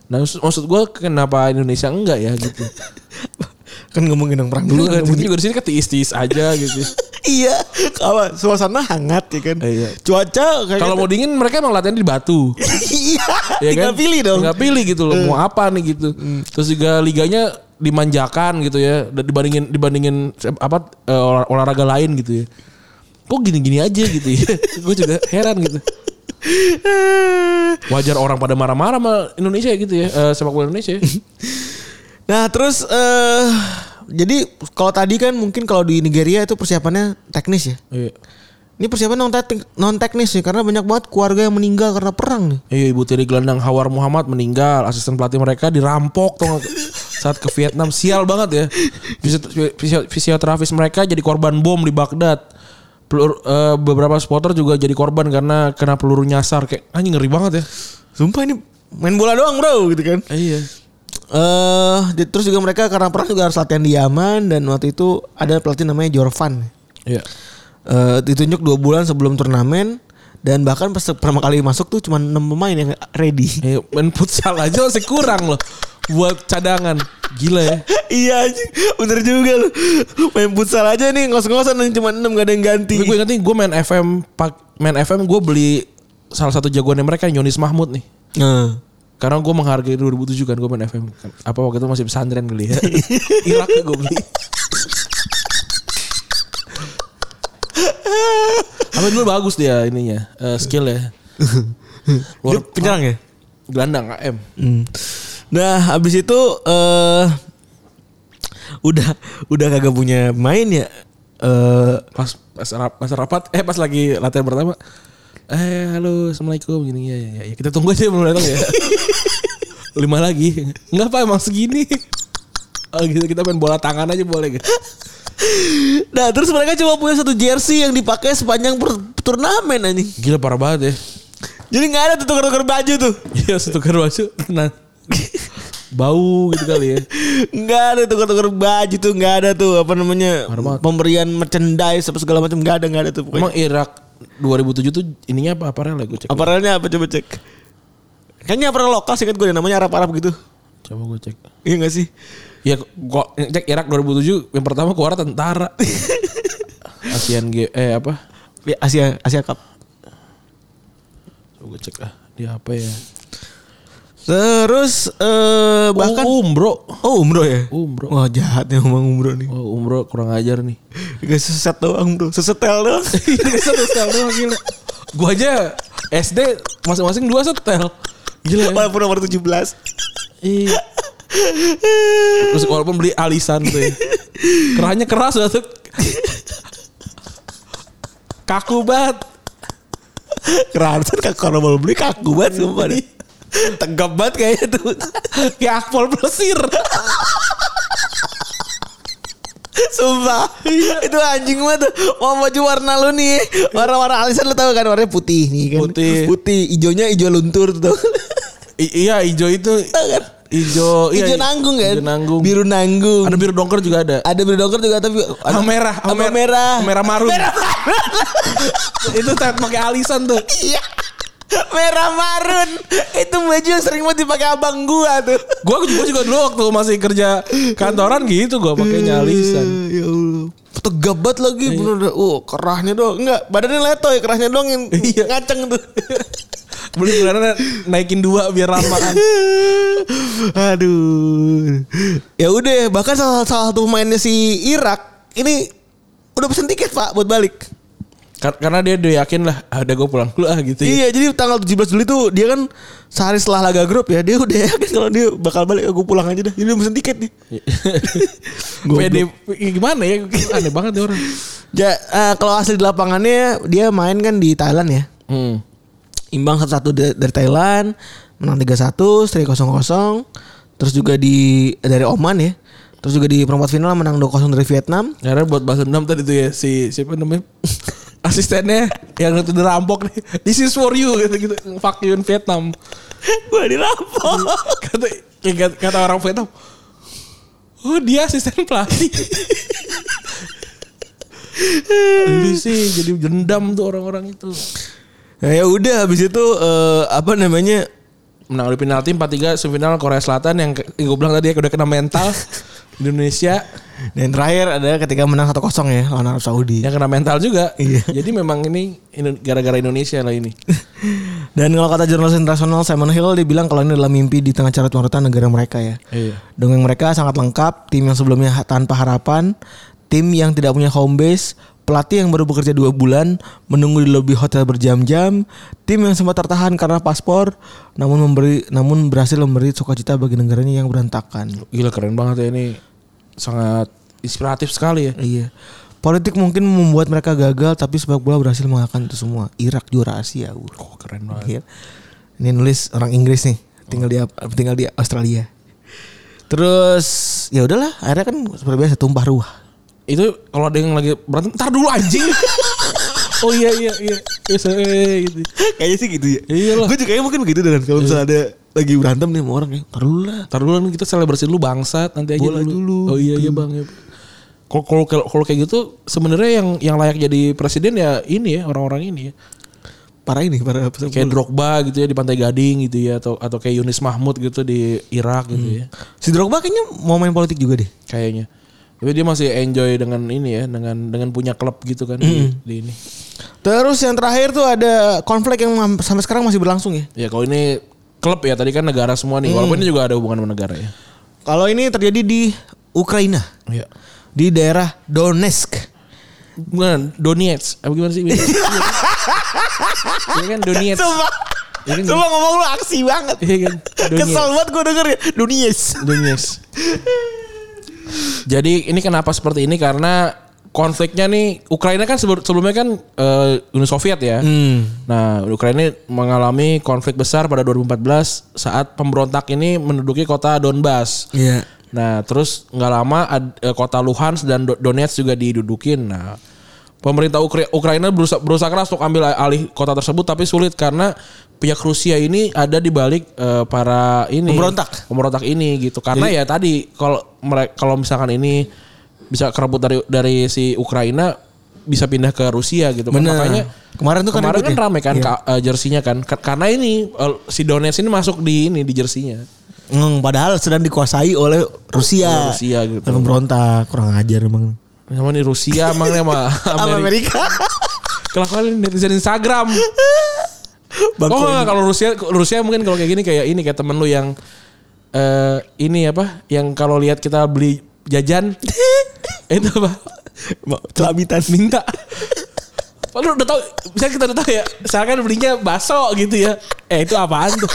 Nah maksud gue kenapa Indonesia enggak ya gitu. Kan ngomongin yang perang dulu kan. kan juga di sini kan tiis-tiis aja gitu. iya. Apa suasana hangat ya kan. Iya. Cuaca kayak Kalau mau dingin mereka emang latihan di batu. iya. ya kan? pilih dong. Tinggal pilih gitu loh mau apa nih gitu. Terus juga liganya dimanjakan gitu ya dibandingin dibandingin apa eh, olah- olahraga lain gitu ya. Kok gini-gini aja gitu ya. Gue juga heran gitu. Wajar orang pada marah-marah sama Indonesia gitu ya. eh, sepak bola Indonesia. Nah terus eh jadi kalau tadi kan mungkin kalau di Nigeria itu persiapannya teknis ya. Iya. Ini persiapan non teknis, non teknis nih karena banyak banget keluarga yang meninggal karena perang nih. Iya ibu tiri gelandang Hawar Muhammad meninggal Asisten pelatih mereka dirampok tuh? Saat ke Vietnam Sial banget ya Fisio- fisio- Fisioterapis mereka jadi korban bom di Baghdad Pelur- eh, Beberapa supporter juga jadi korban karena kena peluru nyasar Kayak anjing ngeri banget ya Sumpah ini main bola doang bro gitu kan. Iya Eh di- terus juga mereka karena perang juga harus latihan di Yaman dan waktu itu ada pelatih namanya Jorvan. Iya Eh ditunjuk dua bulan sebelum turnamen dan bahkan pas pertama kali masuk tuh cuma 6 pemain yang ready. Eh, Main futsal aja masih kurang loh Buat cadangan Gila ya iya anjing, bener juga lu. Main futsal aja nih ngos-ngosan cuma 6 gak ada yang ganti. Gue nih gue main FM pak Main FM gue beli Salah satu jagoannya mereka Yonis Mahmud nih Nah. Karena gue menghargai 2007 kan gue main FM. Apa waktu itu masih pesantren kali ya Irak gue beli Tapi dulu bagus dia ininya eh, Skill ya Dia penyerang ya? Gelandang AM Hmm. Nah, habis itu eh udah udah kagak punya main ya. Eh Pas pas rapat Eh pas lagi latihan pertama Eh halo Assalamualaikum gini ya, ya, ya. Kita tunggu aja belum datang ya Lima lagi Enggak apa emang segini Oh gitu kita main bola tangan aja boleh gitu nah, terus mereka cuma punya satu jersey yang dipakai sepanjang per- turnamen anjing. Gila parah banget ya Jadi nggak ada tuh tukar-tukar baju tuh. Iya setukar baju nah, Bau gitu kali ya Nggak ada tukar-tukar baju tuh, nggak ada tuh apa namanya pemberian merchandise apa segala macam nggak ada nggak ada tuh. pokoknya. Emang Irak 2007 tuh ininya apa aparel ya gue cek Aparelnya apa coba cek? Kayaknya aparel lokal sih kan gue namanya Arab-Arab gitu. Coba gue cek Iya gak sih? Ya kok cek Irak 2007 Yang pertama keluar tentara ASEAN G Eh apa Ya, Asia Asia Cup. Coba gue cek ah Dia apa ya Terus eh bahkan oh, umroh Oh umroh ya? Umroh. Wah jahat ya ngomong umroh nih. Oh umroh kurang ajar nih Gak seset doang bro. Sesetel doang. Satu setel doang gila Gue aja SD masing-masing dua setel Gila ya Walaupun nomor 17. Iya Terus walaupun beli alisan tuh ya. Kerahnya keras lah tuh Kaku banget Kerasan kan kalau mau beli kaku banget sumpah deh. Tegap banget kayaknya tuh. Kayak akpol plesir Sumpah. Itu anjing banget tuh. Mau baju warna lu nih. Warna-warna alisan lu tahu kan warnanya putih nih kan. Putih. Putih. Ijonya ijo luntur tuh. I- iya hijau itu Tahu kan? hijau iya, Ijo nanggung kan? hijau nanggung Biru nanggung. ada biru dongker juga ada Ada biru dongker juga tapi sama merah sama merah. merah marun itu tet pakai alisan tuh Iya. Merah marun. Itu baju yang sering banget dipakai abang gua tuh. gua juga juga dulu waktu masih kerja kantoran gitu gua pakainya alisan Ya Allah. Tegap banget lagi bener dah. Oh, kerahnya doang. Enggak, badannya letoy, kerahnya doang yang ngaceng tuh. beli bulannya naikin dua biar lama kan Aduh. Ya udah, bahkan salah, salah satu pemainnya si Irak ini udah pesen tiket, Pak, buat balik. Kar- karena dia udah yakin lah ada gue pulang dulu ah gitu ya. Iya, jadi tanggal 17 Juli tuh dia kan sehari setelah laga grup ya, dia udah yakin kalau dia bakal balik aku pulang aja dah. Jadi dia pesen tiket nih. Pede gimana ya aneh banget dia orang Ja, eh, kalau asli di lapangannya dia main kan di Thailand ya. hmm. Imbang satu-satu da- dari Thailand, menang 3-1, seri 0-0. Terus juga di dari Oman ya. Terus juga di perempat final menang 2-0 dari Vietnam. karena buat bahasa dendam tadi tuh ya si siapa namanya asistennya yang itu dirampok nih. This is for you gitu gitu. Fuck you in Vietnam. Gue dirampok. Kata kata, kata orang Vietnam. Oh dia asisten pelatih. Lu sih jadi dendam tuh orang-orang itu. Nah, ya udah habis itu eh, apa namanya? Menang di penalti 4-3 semifinal Korea Selatan yang, yang gue bilang tadi ya udah kena mental Indonesia Dan terakhir ada ketika menang 1-0 ya lawan Arab Saudi. yang kena mental juga. Iya. Jadi memang ini gara-gara Indonesia lah ini. Dan kalau kata jurnalis internasional Simon Hill dia bilang kalau ini adalah mimpi di tengah carut marutan negara mereka ya. Iya. Dengan mereka sangat lengkap, tim yang sebelumnya tanpa harapan, tim yang tidak punya home base, pelatih yang baru bekerja dua bulan, menunggu di lobi hotel berjam-jam, tim yang sempat tertahan karena paspor, namun memberi, namun berhasil memberi sukacita bagi negaranya yang berantakan. Gila keren banget ya ini. Sangat inspiratif sekali ya. Iya. Politik mungkin membuat mereka gagal, tapi sepak bola berhasil mengalahkan itu semua. Irak juara Asia. Uh. Oh, keren banget. Iya. Ini nulis orang Inggris nih, tinggal di tinggal di Australia. Terus ya udahlah, akhirnya kan seperti biasa tumpah ruah. Itu kalau ada yang lagi berantem, ntar dulu anjing. oh iya iya iya. Iya saya gitu. Kayaknya sih gitu ya. Iyalah. Gue juga kayaknya mungkin begitu dengan kalau misalnya ada lagi berantem nih sama orang ya, ntar dulu lah. Ntar dulu kan kita selebrasi dulu bangsat nanti aja Bola dulu, Oh iya iya bang. ya. Kalau kalau kalau kayak gitu sebenarnya yang yang layak jadi presiden ya ini ya orang-orang ini ya. Parah ini, parah apa Kayak Drogba gitu ya di Pantai Gading gitu ya atau atau kayak Yunis Mahmud gitu di Irak gitu ya. Si Drogba kayaknya mau main politik juga deh. Kayaknya. Tapi dia masih enjoy dengan ini ya dengan dengan punya klub gitu kan di, di ini. Terus yang terakhir tuh ada konflik yang sampai sekarang masih berlangsung ya. Ya kalau ini klub ya tadi kan negara semua nih. Walaupun ini juga ada hubungan sama negara ya. Kalau ini terjadi di Ukraina, Iya. di daerah Donetsk. Bukan Donetsk. Apa gimana sih? Iya kan Donetsk. Sumpah, Iya kan? ngomong lu aksi banget. Iya kan? Donetsk. Kesel banget gue denger ya. Donetsk. Donetsk. Jadi ini kenapa seperti ini karena konfliknya nih Ukraina kan sebelum- sebelumnya kan eh, Uni Soviet ya. Nah, Ukraina mengalami konflik besar pada 2014 saat pemberontak ini menduduki kota Donbas. Iya. Nah, terus nggak lama ad- eh, kota Luhansk dan Do- Donetsk juga didudukin. Nah, pemerintah Ukra- Ukraina berusaha, berusaha keras untuk ambil alih kota tersebut tapi sulit karena pihak Rusia ini ada di balik eh, para ini Pemberontak. pemberontak ini gitu. Karena ya tadi kalau mereka kalau misalkan ini bisa kerebut dari dari si Ukraina bisa pindah ke Rusia gitu. Bener. Makanya Kemarin tuh kan kemarin kan ya? rame kan Iya. ka- eh, jersinya kan Ka- karena ini eh, si Donetsk ini masuk di ini di jersinya. Hmm, padahal sedang dikuasai oleh Rusia. Oleh Rusia gitu. Pemberontak, kurang ajar emang. Sama nih Rusia emang sama Amerika. Amerika. Kelakuan netizen Instagram. Bangku oh enggak, kalau Rusia Rusia mungkin kalau kayak gini kayak ini kayak temen lu yang eh ini apa? Yang kalau lihat kita beli jajan itu apa? Celabitan. Minta. Lu udah tahu, misalnya kita udah tahu ya, sekarang kan belinya bakso gitu ya. Eh itu apaan tuh?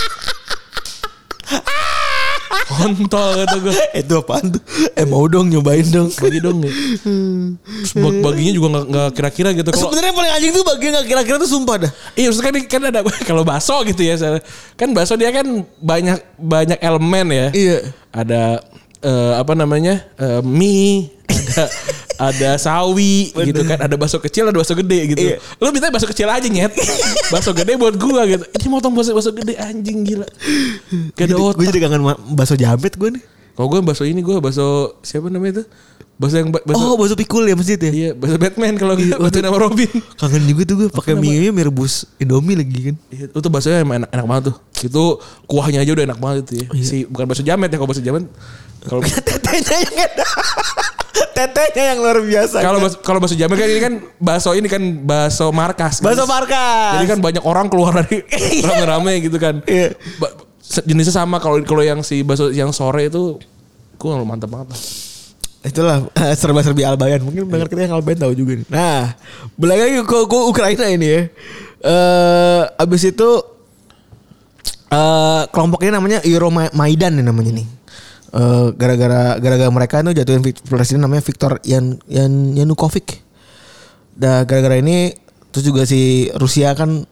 Kontol kata gue. Itu apaan tuh? Eh mau dong nyobain dong. Bagi dong nih. Terus bag- baginya juga nggak nggak kira-kira gitu. Kalau Sebenarnya paling anjing tuh bagian gak kira-kira tuh sumpah dah. Iya maksudnya kan, kan ada kalau bakso gitu ya kan bakso dia kan banyak banyak elemen ya. Iya. Ada eh, apa namanya eh, mie, ada ada sawi gitu kan, ada bakso kecil, ada bakso gede gitu. Iya. Lu minta bakso kecil aja nyet, bakso gede buat gua gitu. Ini motong bakso bakso gede anjing gila. Gak ada Gue otak. jadi kangen bakso jamet gue nih. Kalau gue bakso ini gue bakso siapa namanya itu? Bakso yang ba- bakso Oh bakso pikul ya masjid ya. iya bakso Batman kalau Iya, gue bakso nama Robin. Kangen juga tuh gue pakai mie nya mie rebus Indomie lagi kan. Iya, itu baksonya emang enak, enak banget tuh. Itu kuahnya aja udah enak banget itu ya. Iya. Si bukan bakso jamet ya, kalau bakso jamet kalau Tetenya yang enak. Tetenya yang luar biasa. kalau bakso, kalau bakso jamet kan ini kan bakso ini kan bakso markas. kan. bakso markas. Jadi kan banyak orang keluar dari rame-rame gitu kan. Iya. Jenisnya sama kalau kalau yang si bakso yang sore itu gue mantap banget lah. Itulah serba-serbi Albayan. Mungkin pendengar kita yang Albayan tahu juga nih. Nah, balik lagi ke, ke Ukraina ini ya. Eh abis itu eh kelompoknya namanya Euromaidan nih namanya nih. Eh gara-gara gara-gara mereka itu jatuhin presiden namanya Viktor Yan Yan Yanukovych. Dah gara-gara ini terus juga si Rusia kan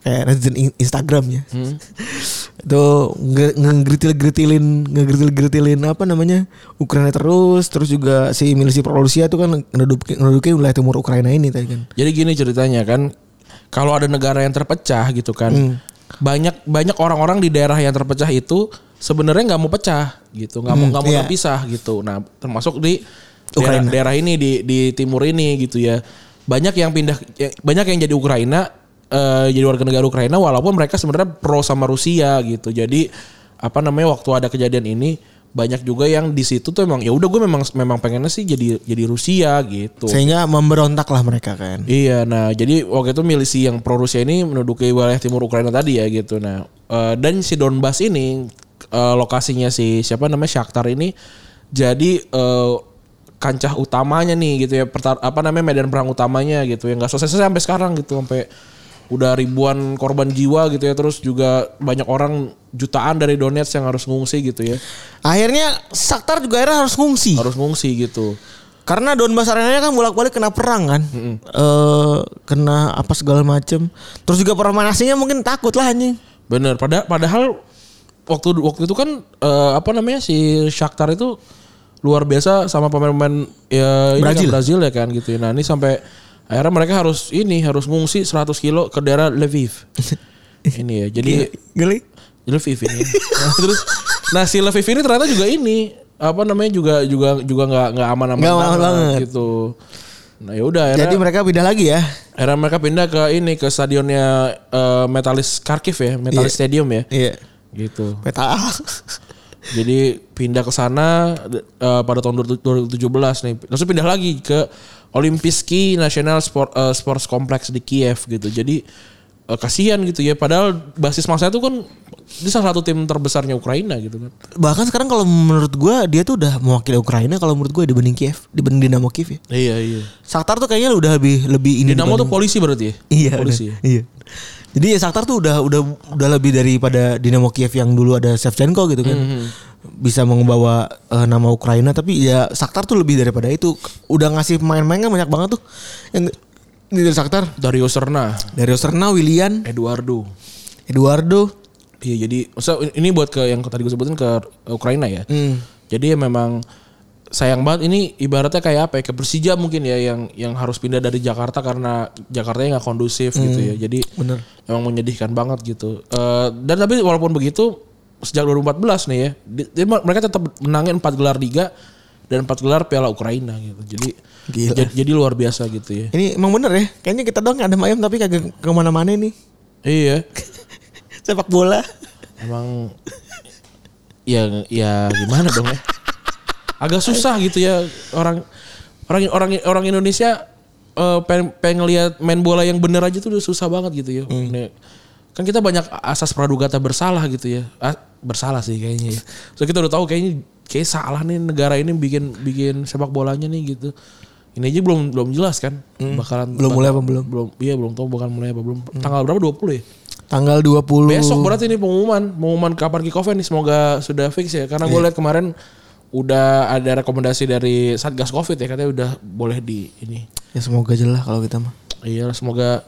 kayak netizen in- Instagram ya. Hmm. itu nge- ngegeritil-geritilin ngegeritil-geritilin apa namanya Ukraina terus terus juga si milisi pro Rusia itu kan ngeduduki ngeduduki wilayah timur Ukraina ini tadi kan. Jadi gini ceritanya kan, kalau ada negara yang terpecah gitu kan, Hmm. Banyak banyak orang-orang di daerah yang terpecah itu sebenarnya nggak mau pecah gitu, nggak mau Hmm, nggak mau iya. terpisah gitu. Nah termasuk di daerah, daerah ini di di timur ini gitu ya, banyak yang pindah, ya- banyak yang jadi Ukraina, eh, jadi warga negara Ukraina, walaupun mereka sebenarnya pro sama Rusia gitu. Jadi apa namanya waktu ada kejadian ini banyak juga yang di situ tuh emang ya udah gue memang memang pengennya sih jadi jadi Rusia gitu. Sehingga memberontak lah mereka kan. Iya, nah jadi waktu itu milisi yang pro Rusia ini menduduki wilayah timur Ukraina tadi ya gitu. Nah eh, dan si Donbas ini eh, lokasinya si siapa namanya Shakhtar ini jadi eh, kancah utamanya nih gitu ya. Pertar, apa namanya medan perang utamanya gitu ya. Nggak selesai sampai sekarang gitu sampai udah ribuan korban jiwa gitu ya. Terus juga banyak orang jutaan dari Donetsk yang harus ngungsi gitu ya. Akhirnya Shakhtar juga akhirnya harus ngungsi. Harus ngungsi gitu. Karena Donbas arenanya kan bolak-balik kena perang kan. Eh, kena apa segala macem. Terus juga pemain asingnya mungkin takut lah anjing. Bener. Pada, padahal waktu waktu itu kan eh, apa namanya si Shakhtar itu luar biasa sama pemain-pemain ya kan Brazil. Brazil ya kan gitu. Nah ini sampai akhirnya mereka harus ini harus ngungsi 100 kilo ke daerah Lviv. ini ya. Jadi Geli. Lviv ini. Nah, terus nah si Lviv ini ternyata juga ini apa namanya juga juga juga nggak nggak aman-aman Nggak aman banget. gitu. Nah ya udah akhirnya Jadi mereka pindah lagi ya. akhirnya mereka pindah ke ini ke stadionnya eh, Metalis Kharkiv ya, Metalis Iya. Stadium ya. Iya. Gitu. Peta. Jadi pindah ke sana eh, pada tahun 2017 nih. Langsung pindah lagi ke Olimpiski National Sport eh, Sports Complex di Kiev gitu. Jadi eh, kasihan gitu ya. Padahal basis masa itu kan dia salah satu tim terbesarnya Ukraina gitu kan. Bahkan sekarang kalau menurut gua dia tuh udah mewakili Ukraina kalau menurut gua dibanding Kiev, dibanding Dinamo Kiev ya. Iya iya. Shakhtar tuh kayaknya udah lebih lebih ini Dinamo tuh dibanding- polisi berarti ya? Iya, Polisi. udah, iya. Jadi ya Shakhtar tuh udah udah udah lebih daripada Dinamo Kiev yang dulu ada Shevchenko gitu kan. Bisa membawa eh, nama Ukraina tapi ya Shakhtar tuh lebih daripada itu. Udah ngasih pemain-pemain kan banyak banget tuh. Yang ini dari Shakhtar. Dario Serna, Dari Serna, Willian, Eduardo. Eduardo. Iya jadi maksudnya ini buat ke yang tadi gue sebutin ke Ukraina ya. Hmm. Jadi ya memang sayang banget ini ibaratnya kayak apa ya ke Persija mungkin ya yang yang harus pindah dari Jakarta karena Jakartanya nggak kondusif gitu ya. Jadi bener. emang menyedihkan banget gitu. Eh, dan tapi walaupun begitu sejak 2014 nih ya, di- di- mereka tetap menangin 4 gelar liga dan 4 gelar Piala Ukraina gitu. Jadi Gila. jadi, jadi luar biasa gitu ya. Ini emang bener ya. Kayaknya kita doang ada ayam tapi kagak ke mana-mana nih. Iya. Sepak bola. Emang ya ya gimana dong ya? Agak susah gitu ya orang orang orang orang Indonesia eh, pengen, pengen lihat main bola yang bener aja tuh udah susah banget gitu ya. Nih, Kan kita banyak asas pradugata bersalah gitu ya. Ah, bersalah sih kayaknya ya. So kita udah tahu kayaknya kayak salah nih negara ini bikin bikin sepak bolanya nih gitu. Ini aja belum belum jelas kan bakalan Belum mulai apa belum? belum iya belum tahu bakal mulai apa belum tanggal berapa 20 ya Tanggal 20 Besok berarti ini pengumuman, pengumuman kapan kick off nih semoga sudah fix ya. Karena gue lihat kemarin udah ada rekomendasi dari Satgas Covid ya katanya udah boleh di ini. Ya semoga aja lah kalau kita mah. Iya semoga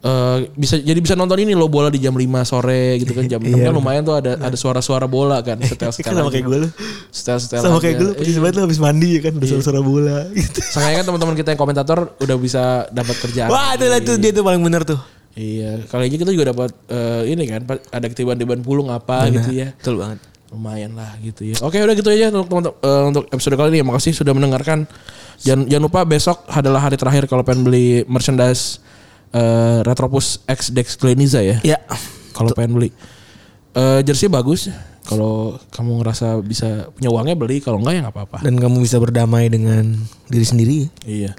eh, bisa jadi bisa nonton ini loh bola di jam 5 sore gitu kan jam 6 kan lumayan tuh ada ada suara-suara bola kan setel setel Sama kayak gue lu. setel setel Sama kayak gue lu persis banget lu habis mandi ya kan udah suara bola gitu. Sengaja kan teman-teman kita yang komentator udah bisa dapat kerjaan. Wah, itu lah tuh dia tuh paling bener tuh. Iya, kali aja kita juga dapat eh, ini kan ada ketiban-tiban pulung apa gitu ya. Betul banget. Lumayan lah gitu ya. Oke udah gitu aja untuk teman eh, untuk episode kali ini. Makasih sudah mendengarkan. Jangan jangan lupa besok adalah hari terakhir kalau pengen beli merchandise eh, Retropus X Dex Gleniza ya. Ya. Kalau pengen beli. Eh jersey bagus. Kalau kamu ngerasa bisa punya uangnya beli, kalau enggak ya nggak apa-apa. Dan kamu bisa berdamai dengan diri sendiri. Iya.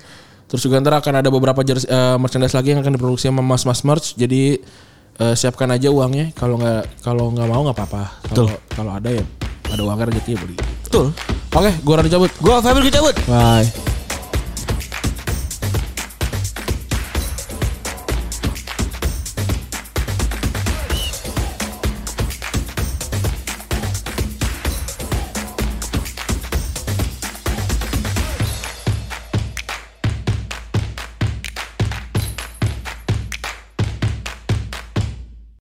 Terus juga ntar akan ada beberapa jersey, eh, merchandise lagi yang akan diproduksi sama Mas Mas Merch. Jadi eh, siapkan aja uangnya. Kalau nggak kalau nggak mau nggak apa-apa. Kalau kalau ada ya ada uangnya rezeki ya beli. Betul. Oke, gua Rani cabut. Gua Febri cabut. Bye.